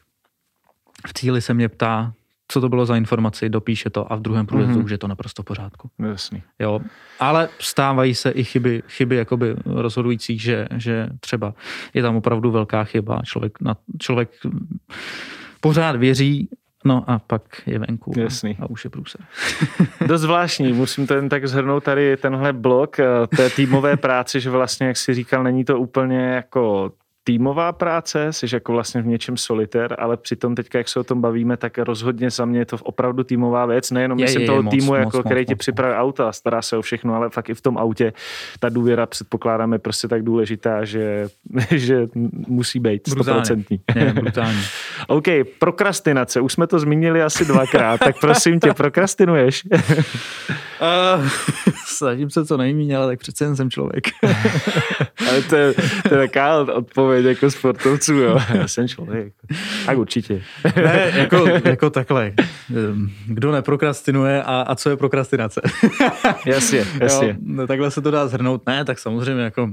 V cíli se mě ptá, co to bylo za informaci, dopíše to a v druhém průjezdu Mhm. už je to naprosto v pořádku. Jasný. Jo, ale stávají se i chyby, chyby jakoby rozhodující, že, že třeba je tam opravdu velká chyba, člověk, na, člověk pořád věří, no a pak je venku Jasný. a už je průser. Dost zvláštní, musím to jen tak zhrnout tady tenhle blok eh, té týmové práce, že vlastně, jak si říkal, není to úplně jako týmová práce, jsi jako vlastně v něčem solitér, ale přitom teďka, jak se o tom bavíme, tak rozhodně za mě je to opravdu týmová věc, nejenom Je, myslím je, je, toho moc, týmu, moc, jako, moc, který moc, ti moc. připraví auta, stará se o všechno, ale fakt i v tom autě ta důvěra předpokládáme prostě tak důležitá, že, že musí být Brutálně. stoprocentní. OK, prokrastinace, už jsme to zmínili asi dvakrát, tak prosím tě, prokrastinuješ? Uh, snažím se co nejméně, ale tak přece jen jsem člověk. Ale to je, to je taková odpověď jako sportovců, jo. Já jsem člověk. Tak určitě. ne, jako, jako takhle. Kdo neprokrastinuje a, a co je prokrastinace? Jasně, jasně. Jo, no, takhle se to dá zhrnout. Ne, tak samozřejmě jako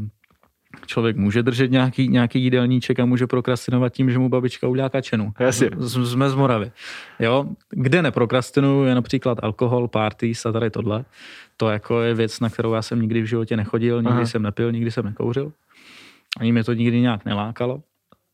člověk může držet nějaký, nějaký jídelníček a může prokrastinovat tím, že mu babička udělá kačenu. Jasně. Z- Jsme z Moravy. Jo? Kde neprokrastinuju je například alkohol, parties a tady tohle. To jako je věc, na kterou já jsem nikdy v životě nechodil, nikdy Aha. jsem nepil, nikdy jsem nekouřil. Ani mě to nikdy nějak nelákalo.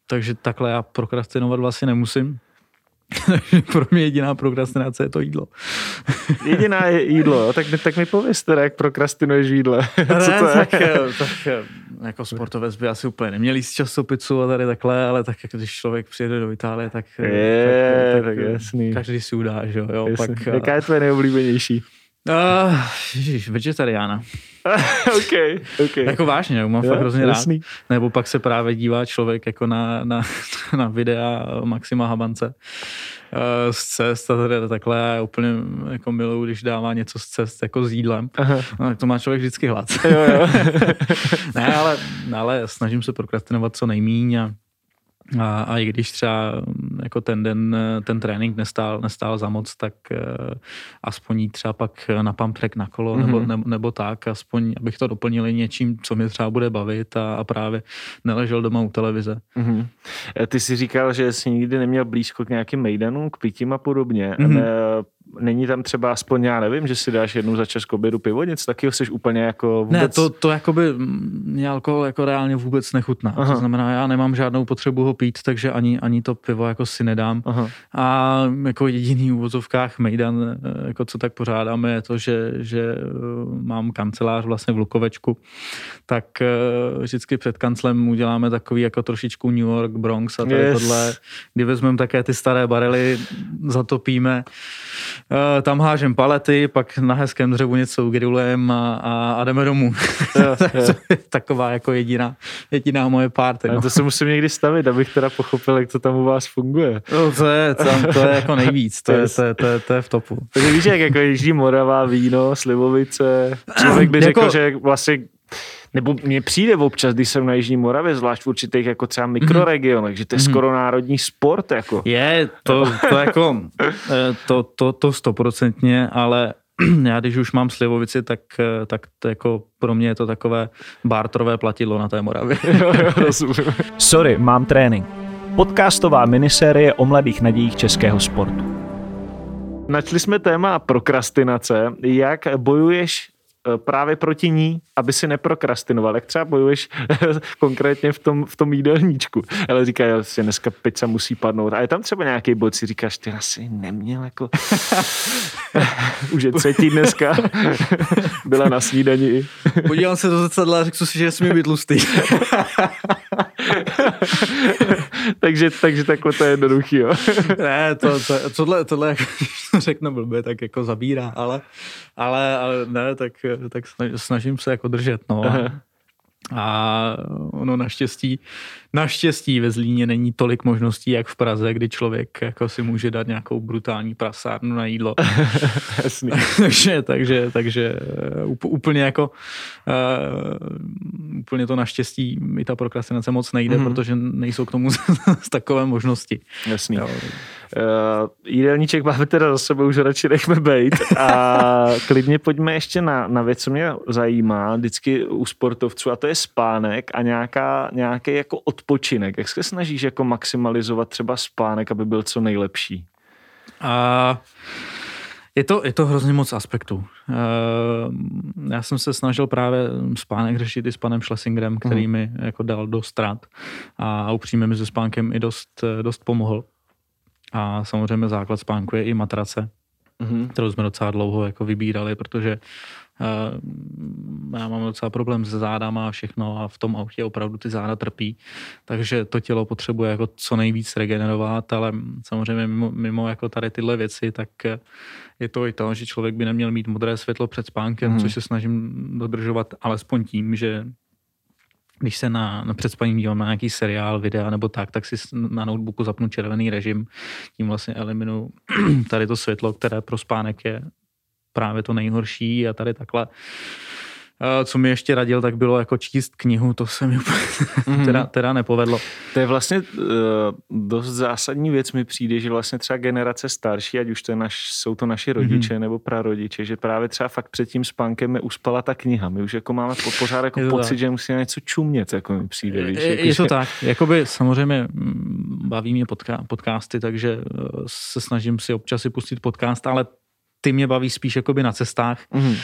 Takže takhle já prokrastinovat vlastně nemusím. Takže pro mě jediná prokrastinace je to jídlo. Jediná je jídlo, tak, mi- tak mi pověz teda, jak prokrastinuješ v jídle. Co to je? tak, eh, tak eh, jako sportovec by asi úplně neměl jíst časopicu a tady takhle, ale tak jako když člověk přijede do Itálie, tak, eh, Je, tak, tak eh, jasný. každý si udá, že jo. Jasně. pak, Jaká je tvoje nejoblíbenější? Uh, ježiš, vegetariána. OK, OK. Jako vážně, mám Jo, fakt hrozně jasný. rád. Nebo pak se právě dívá člověk jako na, na, na videa Maxima Habance eh, z cest a tady takhle. Já úplně jako miluju, když dává něco z cest jako s jídlem. Aha. No, to má člověk vždycky hlad. Jo, jo. ne, ale, ale snažím se prokrastinovat co nejmíň a, a, a i když třeba mm, jako ten den, eh, ten trénink nestál, nestál za moc, tak uh, aspoň jít třeba pak na pump track na kolo mm-hmm. nebo, Mhm. nebo, nebo tak, aspoň abych to doplnil něčím, co mě třeba bude bavit a, a právě neležel doma u televize. Mhm. Eh, Ty jsi říkal, že jsi nikdy neměl blízko k nějakým mejdanům, k pitím a podobně. Mhm. Ne, Není tam třeba aspoň, já nevím, že si dáš jednou za čas k obědu pivo, něco taky jsi úplně jako vůbec... Ne, to, to jakoby mě alkohol jako reálně vůbec nechutná. Aha. To znamená, já nemám žádnou potřebu ho pít, takže ani, ani to pivo jako si nedám. Aha. A jako jediný v uvozovkách Mejdan, eh, jako co tak pořádáme, je to, že, že eh, mám kancelář vlastně v Lukovečku, tak eh, vždycky před kanclem uděláme takový jako trošičku New York, Bronx a tady Yes. tohle, kdy vezmeme také ty staré barely, zatopíme, tam hážem palety, pak na hezkém dřevu něco ugrilujeme a, a, a jdeme domů. Jo, jo. je taková jako jediná, jediná moje party. No. to se musím někdy stavit, abych teda pochopil, jak to tam u vás funguje. No, to, je, tam, to je jako nejvíc, to je, to je, to je, to je v topu. Takže víš, jak jako Jižní Morava, víno, slivovice, člověk by řekl, Jako- že vlastně nebo mně přijde občas, když jsem na Jižní Moravě, zvlášť v určitých jako třeba mikroregionech, že to je skoro národní sport, jako. Je, to, to jako, eh, to, to, to stoprocentně, ale já když už mám slivovici, tak, eh, tak to jako pro mě je to takové bartrové platidlo na té Moravě. Jo, jo, rozumím. Sorry, mám trénink. Podcastová minisérie o mladých nadějích českého sportu. Načli jsme téma prokrastinace. Jak bojuješ právě proti ní, aby si neprokrastinoval? Jak třeba bojuješ konkrétně v tom, v tom jídelníčku? Ale říká, že si dneska pizza musí padnout. A je tam třeba nějaký bod, si říkáš, ty asi neměl jako... Už je třetí dneska. Byla na snídani. Podívám se do zrcadla a řekl si, že smí být tlustý. takže, takže takhle to je jednoduchý, jo. ne, to, to, tohle, tohle jako, když to řeknu blbě, tak jako zabírá, ale, ale, ale ne, tak, tak snaž- snažím se jako držet, no. Aha. A ono naštěstí, naštěstí ve Zlíně není tolik možností, jak v Praze, kdy člověk jako si může dát nějakou brutální prasárnu na jídlo. Jasný. takže, takže, takže eh, úplně jako uh, úplně to naštěstí mi ta prokrastinace moc nejde, Mhm. mm-hmm. protože nejsou k tomu takové možnosti. Jasný. Jo. Uh, jídelníček máme teda za sebou, už radši nechme bejt. A klidně pojďme ještě na, na věc, co mě zajímá vždycky u sportovců, a to je spánek a nějaká, nějaký jako odpočinek. Jak se snažíš jako maximalizovat třeba spánek, aby byl co nejlepší? A je to, je to hrozně moc aspektů. Já jsem se snažil právě spánek řešit i s panem Schlesingerem, který mhm. mi jako dal dost rád a upřímně mi se spánkem i dost, dost pomohl. A samozřejmě základ spánku je i matrace, mm-hmm. kterou jsme docela dlouho jako vybírali, protože uh, já mám docela problém se zádama a všechno a v tom autě opravdu ty záda trpí, takže to tělo potřebuje jako co nejvíc regenerovat, ale samozřejmě mimo, mimo jako tady tyhle věci, tak je to i to, že člověk by neměl mít modré světlo před spánkem, mm. což se snažím dodržovat alespoň tím, že když se na, na předspaním dívám na nějaký seriál, videa nebo tak, tak si na notebooku zapnu červený režim, tím vlastně eliminu tady to světlo, které pro spánek je právě to nejhorší a tady takhle co mi ještě radil, tak bylo jako číst knihu, to se mi úplně mm-hmm. teda, teda nepovedlo. To je vlastně uh, dost zásadní věc mi přijde, že vlastně třeba generace starší, ať už to je naš, jsou to naši rodiče mm-hmm. nebo prarodiče, že právě třeba fakt před tím spánkem mi uspala ta kniha. My už jako máme pořád jako pocit, tak. že musíme něco čumět, jako mi přijde. Víš, je, jako, je to že... tak. Jakoby samozřejmě mm, baví mě podka- podcasty, takže eh, se snažím si občas si pustit podcast, ale ty mě baví spíš jakoby na cestách, mm-hmm.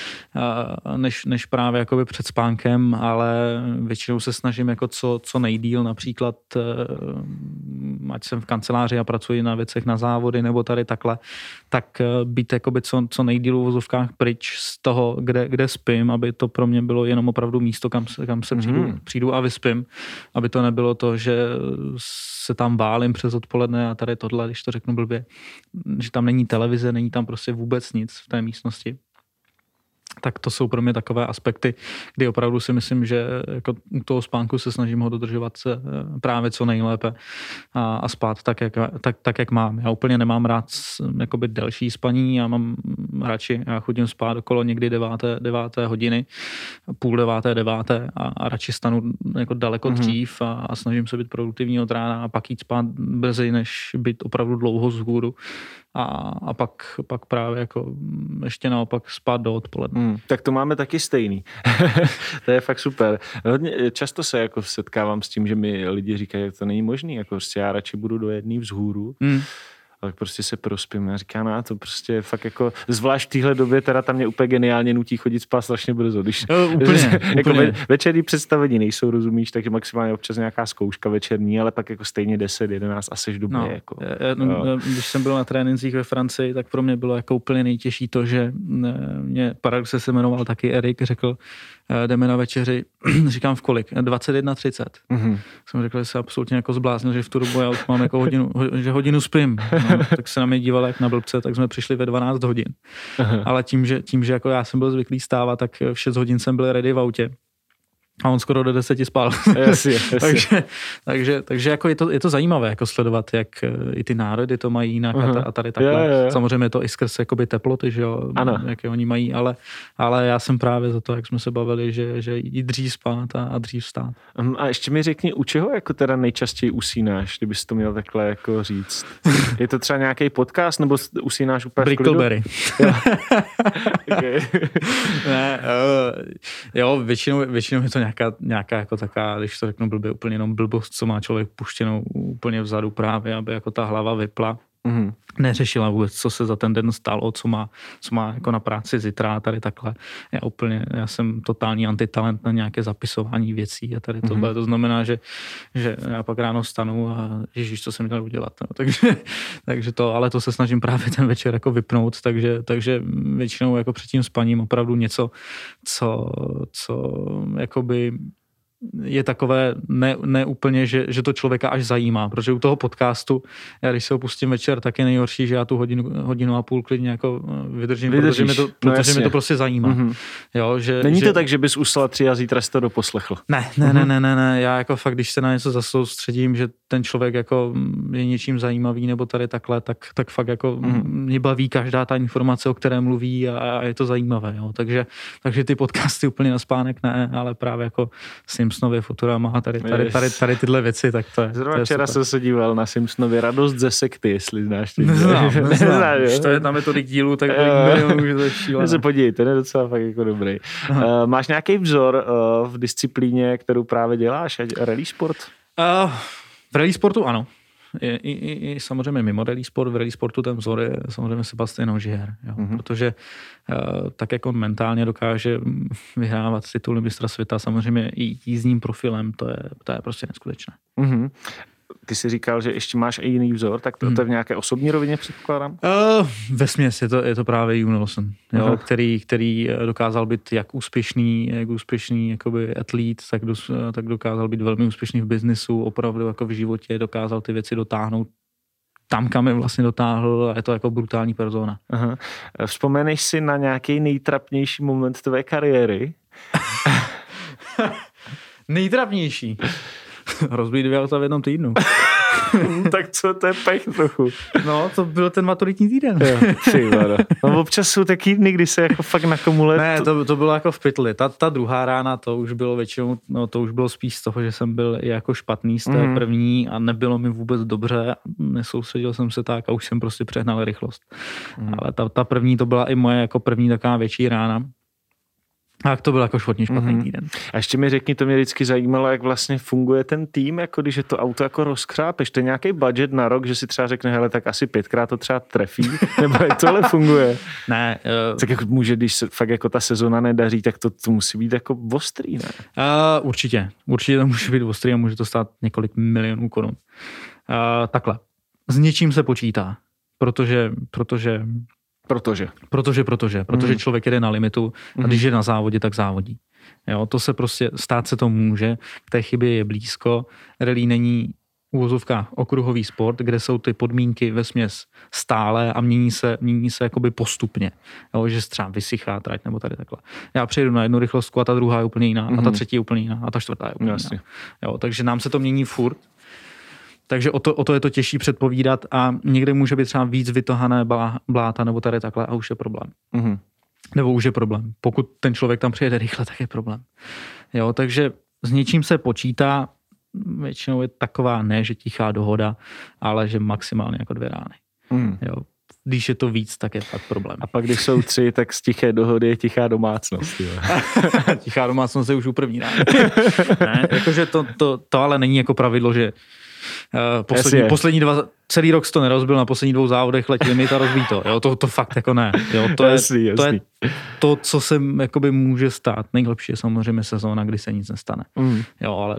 než, než právě jakoby před spánkem, ale většinou se snažím jako co, co nejdíl, například eh, ať jsem v kanceláři a pracuji na věcech na závody nebo tady takhle, tak eh, být jakoby co, co nejdíl v vozovkách pryč z toho, kde, kde spím, aby to pro mě bylo jenom opravdu místo, kam se, kam se mm-hmm. přijdu, přijdu a vyspím, aby to nebylo to, že se tam válím přes odpoledne a tady tohle, když to řeknu blbě, že tam není televize, není tam prostě vůbec nic v té místnosti tak to jsou pro mě takové aspekty, kdy opravdu si myslím, že jako u toho spánku se snažím ho dodržovat se eh, právě co nejlépe a, a spát tak jak, tak, tak, jak mám. Já úplně nemám rád jakoby delší spaní, já mám radši, já chodím spát okolo někdy deváté, deváté hodiny, půl deváté, deváté a, a radši stanu jako daleko mm-hmm. dřív a, a snažím se být produktivní od rána a pak jít spát brzy, než být opravdu dlouho z hůru a, a pak, pak právě jako ještě naopak spát do odpoledne. Hmm, tak to máme taky stejný. to je fakt super. Hodně, často se jako setkávám s tím, že mi lidi říkají, že to není možné, jako já radši budu do jedné vzhůru, hmm tak prostě se prospím. A říká, no to prostě fakt jako, zvlášť v téhle době teda tam mě úplně geniálně nutí chodit spát strašně brzo, když no, úplně, jako úplně. Ve, večerní představení nejsou, rozumíš, takže maximálně občas nějaká zkouška večerní, ale pak jako stejně 10, 11 a seš doma. No, jako, no, no. Když jsem byl na trénincích ve Francii, tak pro mě bylo jako úplně nejtěžší to, že mě paradoxe se jmenoval taky Erik, řekl, Eh, jdeme na večeři, říkám v kolik, 21.30. Mm-hmm. Jsem řekl, že se absolutně jako zbláznil, že v tu dobu já už mám jako hodinu, že hodinu spím. No, tak se na mě díval jak na blbce, tak jsme přišli ve 12 hodin. Uh-huh. Ale tím že, tím, že jako já jsem byl zvyklý stávat, tak v 6 hodin jsem byl ready v autě. A on skoro do deseti spal. Jasně, jasně. takže, takže, takže jako je, to, je to zajímavé jako sledovat, jak eh, i ty národy to mají jinak uh-huh. a tady takhle. Jo, jo. Samozřejmě to i skrz jakoby teploty, že jo, ano. jaké oni mají, ale, ale já jsem právě za to, jak jsme se bavili, že, že i dřív spát a, a dřív stát. Um, a ještě mi řekni, u čeho jako teda nejčastěji usínáš, kdybys to měl takhle jako říct? Je to třeba nějaký podcast, nebo usínáš úplně Brickleberry. okay. ne, uh, jo, většinou, většinou je to nějaká, nějaká jako taká, když to řeknu blbě, úplně jenom blbost, co má člověk puštěnou úplně vzadu právě, aby jako ta hlava vypla. Mm-hmm. Neřešila vůbec, co se za ten den stalo, co má, co má jako na práci zítra tady takhle. Já úplně, já jsem totální antitalent na nějaké zapisování věcí a tady tohle. Mm-hmm. To znamená, že, že já pak ráno stanu a ježíš, co jsem měl udělat. No. Takže, takže to, ale to se snažím právě ten večer jako vypnout, takže, takže většinou jako před tím spaním opravdu něco, co, co jakoby je takové ne, ne úplně, že, že to člověka až zajímá, protože u toho podcastu, já když se ho pustím večer, tak je nejhorší, že já tu hodinu, hodinu a půl klidně jako eh, vydržím, Vydržíš. protože, mi to, no protože mi to prostě zajímá. Mm-hmm. Jo, že, Není že... to tak, že bys usla tři a zítra jsi to doposlechl? Ne, ne, mm-hmm. ne, ne, ne, ne, já jako fakt, když se na něco zasoustředím, že ten člověk jako je něčím zajímavý nebo tady takhle, tak, tak fakt jako mm-hmm. mě baví každá ta informace, o které mluví a, a je to zajímavé, jo. Takže, takže ty podcasty úplně na spánek ne, ale právě jako s ním Simpsonově Futurama a tady, tady, tady, tady, tyhle věci, tak to je. Zrovna to včera jsem se díval na Simpsonově Radost ze sekty, jestli znáš. Ty neznám, neznám. neznám to je, tam je tolik dílů, tak milionů, že to je se podívej, ten je docela fakt jako dobrý. Uh, máš nějaký vzor uh, v disciplíně, kterou právě děláš, rally sport? Uh, v rally sportu ano. i, i, i samozřejmě mimo rally sport, v rally sportu ten vzor je samozřejmě Sebastian Ogier, jo, mm-hmm. protože uh, tak jak on mentálně dokáže vyhrávat tituly mistra světa, samozřejmě i jízdním profilem, to je, to je prostě neskutečné. Mm-hmm ty jsi říkal, že ještě máš i jiný vzor, tak to, hmm. to je v nějaké osobní rovině předpokládám? Uh, ve směs je to, je to právě June Lawson, jo, který, který eh, dokázal být jak úspěšný, jak úspěšný jakoby atlét, tak, dos, tak dokázal být velmi úspěšný v biznisu, opravdu jako v životě dokázal ty věci dotáhnout tam, kam je vlastně dotáhl a je to jako brutální persona. Aha. Vzpomeneš si na nějaký nejtrapnější moment tvé kariéry? nejtrapnější? Rozbít dvě auta v jednom týdnu. tak co, to je pech trochu. No, to byl ten maturitní týden. jo, no, občas jsou taky dny, kdy se jako fakt nakomule. Ne, to, to bylo jako v pytli. Ta, ta druhá rána, to už bylo většinou, no to už bylo spíš z toho, že jsem byl jako špatný z té mm. první a nebylo mi vůbec dobře. Nesoustředil jsem se tak a už jsem prostě přehnal rychlost. Mm. Ale ta, ta první, to byla i moje jako první taková větší rána a jak to byl jako špatný špatný mm-hmm. týden. A ještě mi řekni, to mě vždycky zajímalo, jak vlastně funguje ten tým, jako když je to auto jako rozkrápeš. To je nějaký budget na rok, že si třeba řekne, hele, tak asi pětkrát to třeba trefí, nebo jak tohle funguje? ne. Uh, tak jako může, když se fakt jako ta sezona nedaří, tak to, to musí být jako ostrý, ne? Uh, určitě. Určitě to může být ostrý a může to stát několik milionů korun. Uh, takhle. S něčím se počítá, protože, protože Protože. Protože, protože. Protože mm. člověk jede na limitu a mhm. když je na závodě, tak závodí. Jo, to se prostě, stát se to může, k té chybě je blízko. Rally není úvozovka okruhový sport, kde jsou ty podmínky ve směs stále a mění se, mění se jakoby postupně. Jo, že třeba vysychá trať nebo tady takhle. Já přejdu na jednu rychlostku a ta druhá je úplně jiná, mm-hmm. a ta mhm. třetí je úplně jiná, a ta čtvrtá je úplně Jasně. jiná. Jo, takže nám se to mění furt takže o to, o to je to těžší předpovídat a někde může být třeba víc vytohané bláta nebo tady takhle a už je problém. Mm-hmm. Nebo už je problém. Pokud ten člověk tam přijede rychle, tak je problém. Jo, takže s něčím se počítá, většinou je taková ne, že tichá dohoda, ale že maximálně jako dvě rány. Mm. Jo, když je to víc, tak je fakt problém. A pak, když jsou tři, tak z tiché dohody je tichá domácnost. tichá domácnost je už u první rány. ne, jakože to, to, to ale není jako pravidlo, že Uh, poslední, poslední dva, celý rok to nerozbil, na poslední dvou závodech letí limit a rozbí to. Jo, to, to fakt jako ne. Jo, to, je, jasný, to je to, co se jakoby může stát. Nejlepší je samozřejmě sezóna, kdy se nic nestane. Mm. Jo, ale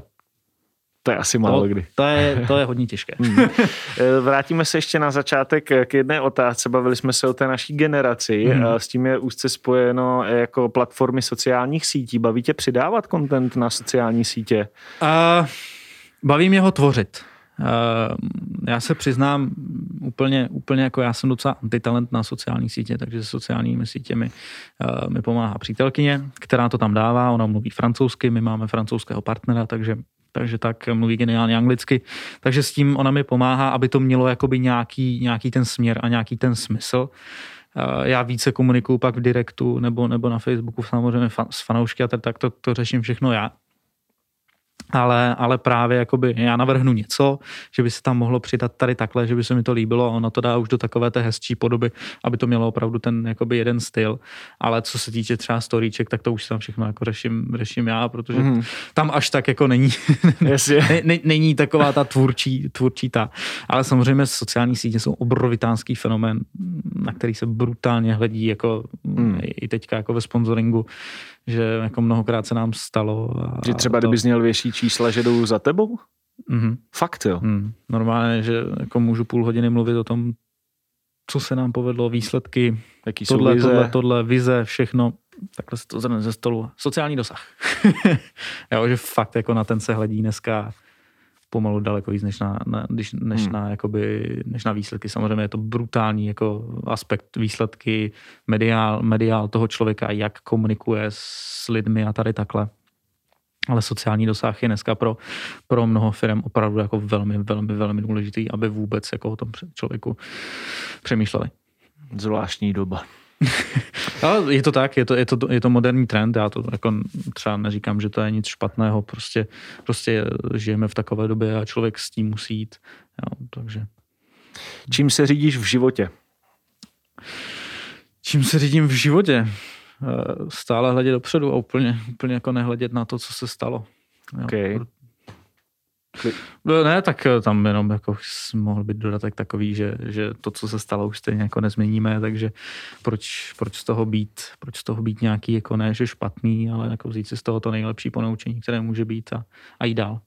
to je asi málo to, kdy. To je, to je hodně těžké. Mm. Eh, vrátíme se ještě na začátek k jedné otázce. Bavili jsme se o té naší generaci. Mm. S tím je úzce spojeno jako platformy sociálních sítí. Baví tě přidávat content na sociální sítě? Uh, baví mě ho tvořit. Eh, já se přiznám úplně, úplně jako já jsem docela antitalent na sociální sítě, takže se sociálními sítěmi eh, mi pomáhá přítelkyně, která to tam dává, ona mluví francouzsky, my máme francouzského partnera, takže takže tak mluví geniálně anglicky, takže s tím ona mi pomáhá, aby to mělo jakoby nějaký, nějaký ten směr a nějaký ten smysl. Eh, já více komunikuju pak v direktu nebo, nebo na Facebooku samozřejmě s fanoušky a tak to, to řeším všechno já ale, ale právě jakoby já navrhnu něco, že by se tam mohlo přidat tady takhle, že by se mi to líbilo a ono to dá už do takové té hezčí podoby, aby to mělo opravdu ten jakoby jeden styl, ale co se týče třeba storíček, tak to už tam všechno jako řeším, řeším já, protože mm. tam až tak jako není, ne, ne, není taková ta tvůrčí, tvůrčí ta, ale samozřejmě sociální sítě jsou obrovitánský fenomén, na který se brutálně hledí jako mm. i teďka jako ve sponsoringu, že jako mnohokrát se nám stalo. A že třeba to... kdyby měl větší čísla, že jdou za tebou? Mm-hmm. Fakt jo? Mm. Normálně, že jako můžu půl hodiny mluvit o tom, co se nám povedlo, výsledky, Jaký tohle, jsou vize? tohle, tohle, vize, všechno. Takhle se to zhrne ze stolu. Sociální dosah. jo, že fakt jako na ten se hledí dneska pomalu daleko víc než na, na, než, než, hmm. na, jakoby, než na výsledky. Samozřejmě je to brutální jako aspekt výsledky, mediál, mediál toho člověka, jak komunikuje s lidmi a tady takhle. Ale sociální dosah je dneska pro, pro mnoho firm opravdu jako velmi, velmi, velmi důležitý, aby vůbec jako o tom člověku přemýšleli. Zvláštní doba. Ale je to tak, je to, je, to, je to moderní trend, já to jako třeba neříkám, že to je nic špatného, prostě, prostě žijeme v takové době a člověk s tím musí jít. Jo, takže. Čím se řídíš v životě? Čím se řídím v životě? Eh, stále hledět dopředu a úplně, úplně jako nehledět na to, co se stalo. Okay. No, ne, tak eh, tam jenom jako mohl být dodatek takový, že, že to, co se stalo, už stejně jako nezměníme, takže proč, proč z toho být, proč z toho být nějaký, jako ne, že špatný, ale jako vzít si z toho to nejlepší ponaučení, které může být a, a jít dál.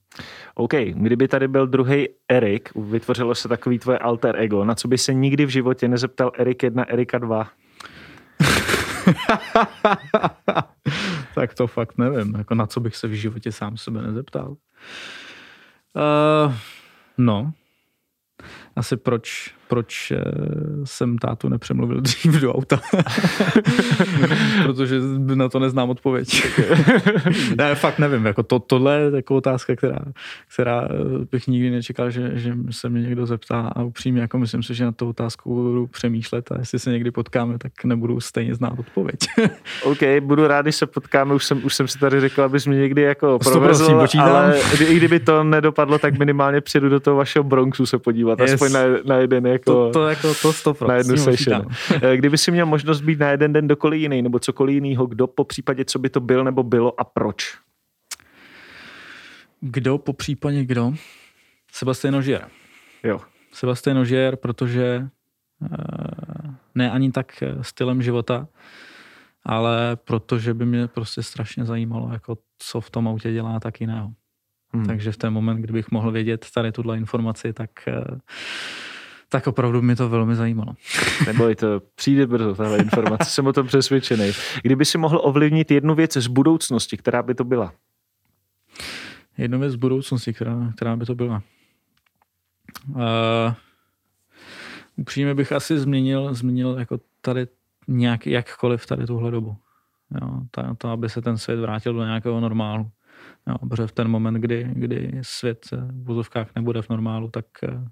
OK, kdyby tady byl druhý Erik, vytvořilo se takový tvoje alter ego, na co by se nikdy v životě nezeptal Erik 1, Erika 2? tak to fakt nevím, jako na co bych se v životě sám sebe nezeptal. Uh, no, asi proč, proč eh, jsem tátu nepřemluvil dřív do auta. Protože na to neznám odpověď. ne, fakt nevím. Jako to, tohle je jako otázka, která, která eh, bych nikdy nečekal, že, že se mě někdo zeptá a upřímně jako myslím si, že na tu otázku budu přemýšlet a jestli se někdy potkáme, tak nebudu stejně znát odpověď. OK, budu rád, když se potkáme. Už jsem, už jsem si tady řekl, abys mě někdy jako provezl, ale i kdyby to nedopadlo, tak minimálně přijdu do toho vašeho Bronxu se podívat. Yes. Aspoň na, na jeden jako... To, to jako to stop, na jednu session. Eh, kdyby si měl možnost být na jeden den dokoliv jiný, nebo cokoliv jiného, kdo po případě, co by to byl nebo bylo a proč? Kdo po případě kdo? Sebastian Ožier. Jo. Sebastian Ožier, protože eh, ne ani tak stylem života, ale protože by mě prostě strašně zajímalo, jako co v tom autě dělá tak jiného. Hmm. Takže v ten moment, kdybych mohl vědět tady tuhle informaci, tak eh, tak opravdu mi to velmi zajímalo. Neboj to, přijde brzo tahle informace, jsem o tom přesvědčený. Kdyby si mohl ovlivnit jednu věc z budoucnosti, která by to byla? Jednu věc z budoucnosti, která, která by to byla? Uh, upřímně bych asi změnil, změnil jako tady nějak, jakkoliv tady tuhle dobu. Jo, to, to, aby se ten svět vrátil do nějakého normálu. Jo, protože v ten moment, kdy, kdy svět v vozovkách nebude v normálu, tak uh,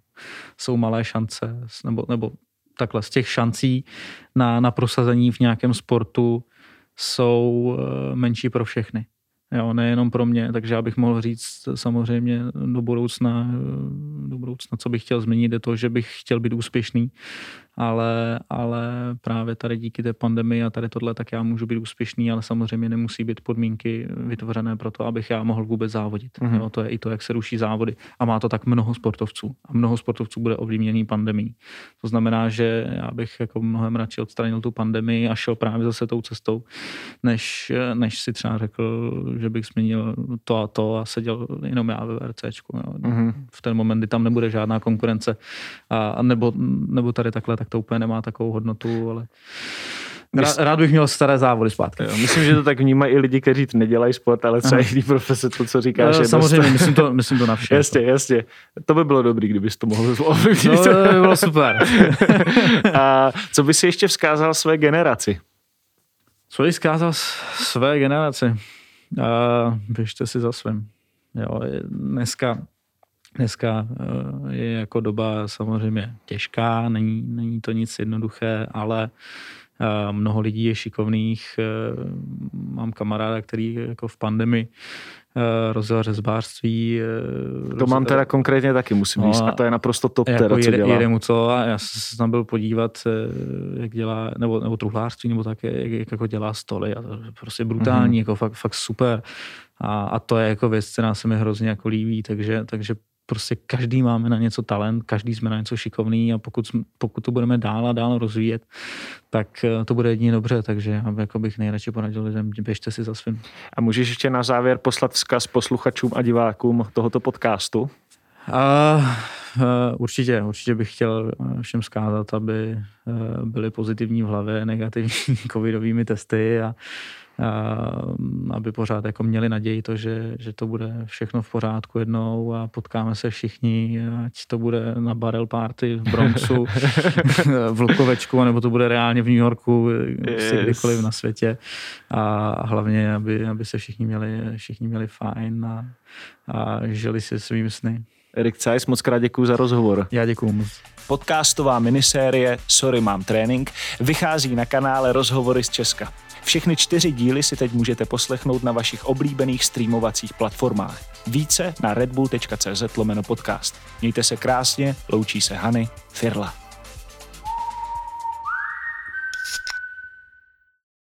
jsou malé šance, nebo, nebo takhle z těch šancí na, na prosazení v nějakém sportu jsou uh, menší pro všechny. Jo, nejenom pro mě, takže já bych mohl říct samozřejmě do budoucna, do budoucna, co bych chtěl změnit, je to, že bych chtěl být úspěšný ale, ale právě tady díky té pandemii a tady tohle, tak já můžu být úspěšný, ale samozřejmě nemusí být podmínky vytvořené pro to, abych já mohl vůbec závodit. Mm-hmm. Jo, to je i to, jak se ruší závody. A má to tak mnoho sportovců. A mnoho sportovců bude ovlivněný pandemí. To znamená, že já bych jako mnohem radši odstranil tu pandemii a šel právě zase tou cestou, než, než si třeba řekl, že bych změnil to a to a seděl jenom já ve VRCčku. Jo. Mm-hmm. V ten moment, kdy tam nebude žádná konkurence a, nebo, nebo tady takhle, tak to úplně nemá takovou hodnotu, ale Rád, rád bych měl staré závody zpátky. Jo, myslím, že to tak vnímají i lidi, kteří nedělají sport, ale třeba jiný profese, to, co říkáš. No, samozřejmě, dost... myslím, to, myslím to na vše. Jasně, jasně. To by bylo dobrý, kdybys to mohl ovlivnit. No, to by bylo super. A co by si ještě vzkázal své generaci? Co bych vzkázal své generaci? Uh, běžte si za svým. Jo, dneska Dneska eh, je jako doba samozřejmě těžká, není, není to nic jednoduché, ale eh, mnoho lidí je šikovných. Eh, mám kamaráda, který jako v pandemii rozjel řezbářství. To mám teda konkrétně taky, musím no, říct, a to je naprosto top jako teda, co jede, dělá. Jede mu co a já jsem tam byl podívat, jak dělá, nebo, nebo truhlářství, nebo tak, jak, jak jako dělá stoly a to je prostě brutální, mm-hmm. jako fakt, fakt super. A, a to je jako věc, která se mi hrozně jako líbí, takže, takže prostě každý máme na něco talent, každý jsme na něco šikovný a pokud, pokud to budeme dál a dál rozvíjet, tak eh, to bude jedině dobře, takže já jako bych nejradši poradil lidem, běžte si za svým. A můžeš ještě na závěr poslat vzkaz posluchačům a divákům tohoto podcastu? A, uh, určitě, určitě bych chtěl eh, všem zkázat, aby byli pozitivní v hlavě negativní covidovými testy a aby pořád jako měli naději to, že, že to bude všechno v pořádku jednou a potkáme se všichni, ať to bude na barrel party v Bronxu, v Lukovečku, nebo to bude reálně v New Yorku, yes. kdykoliv na světě a hlavně, aby, aby se všichni měli, všichni měli fajn a, a žili si svými sny. Erik Cajs, moc krát děkuji za rozhovor. Já děkuji moc. Podcastová minisérie Sorry, mám trénink vychází na kanále Rozhovory z Česka. Všechny čtyři díly si teď můžete poslechnout na vašich oblíbených streamovacích platformách. Více na redbull.cz podcast. Mějte se krásně, loučí se Hany Firla.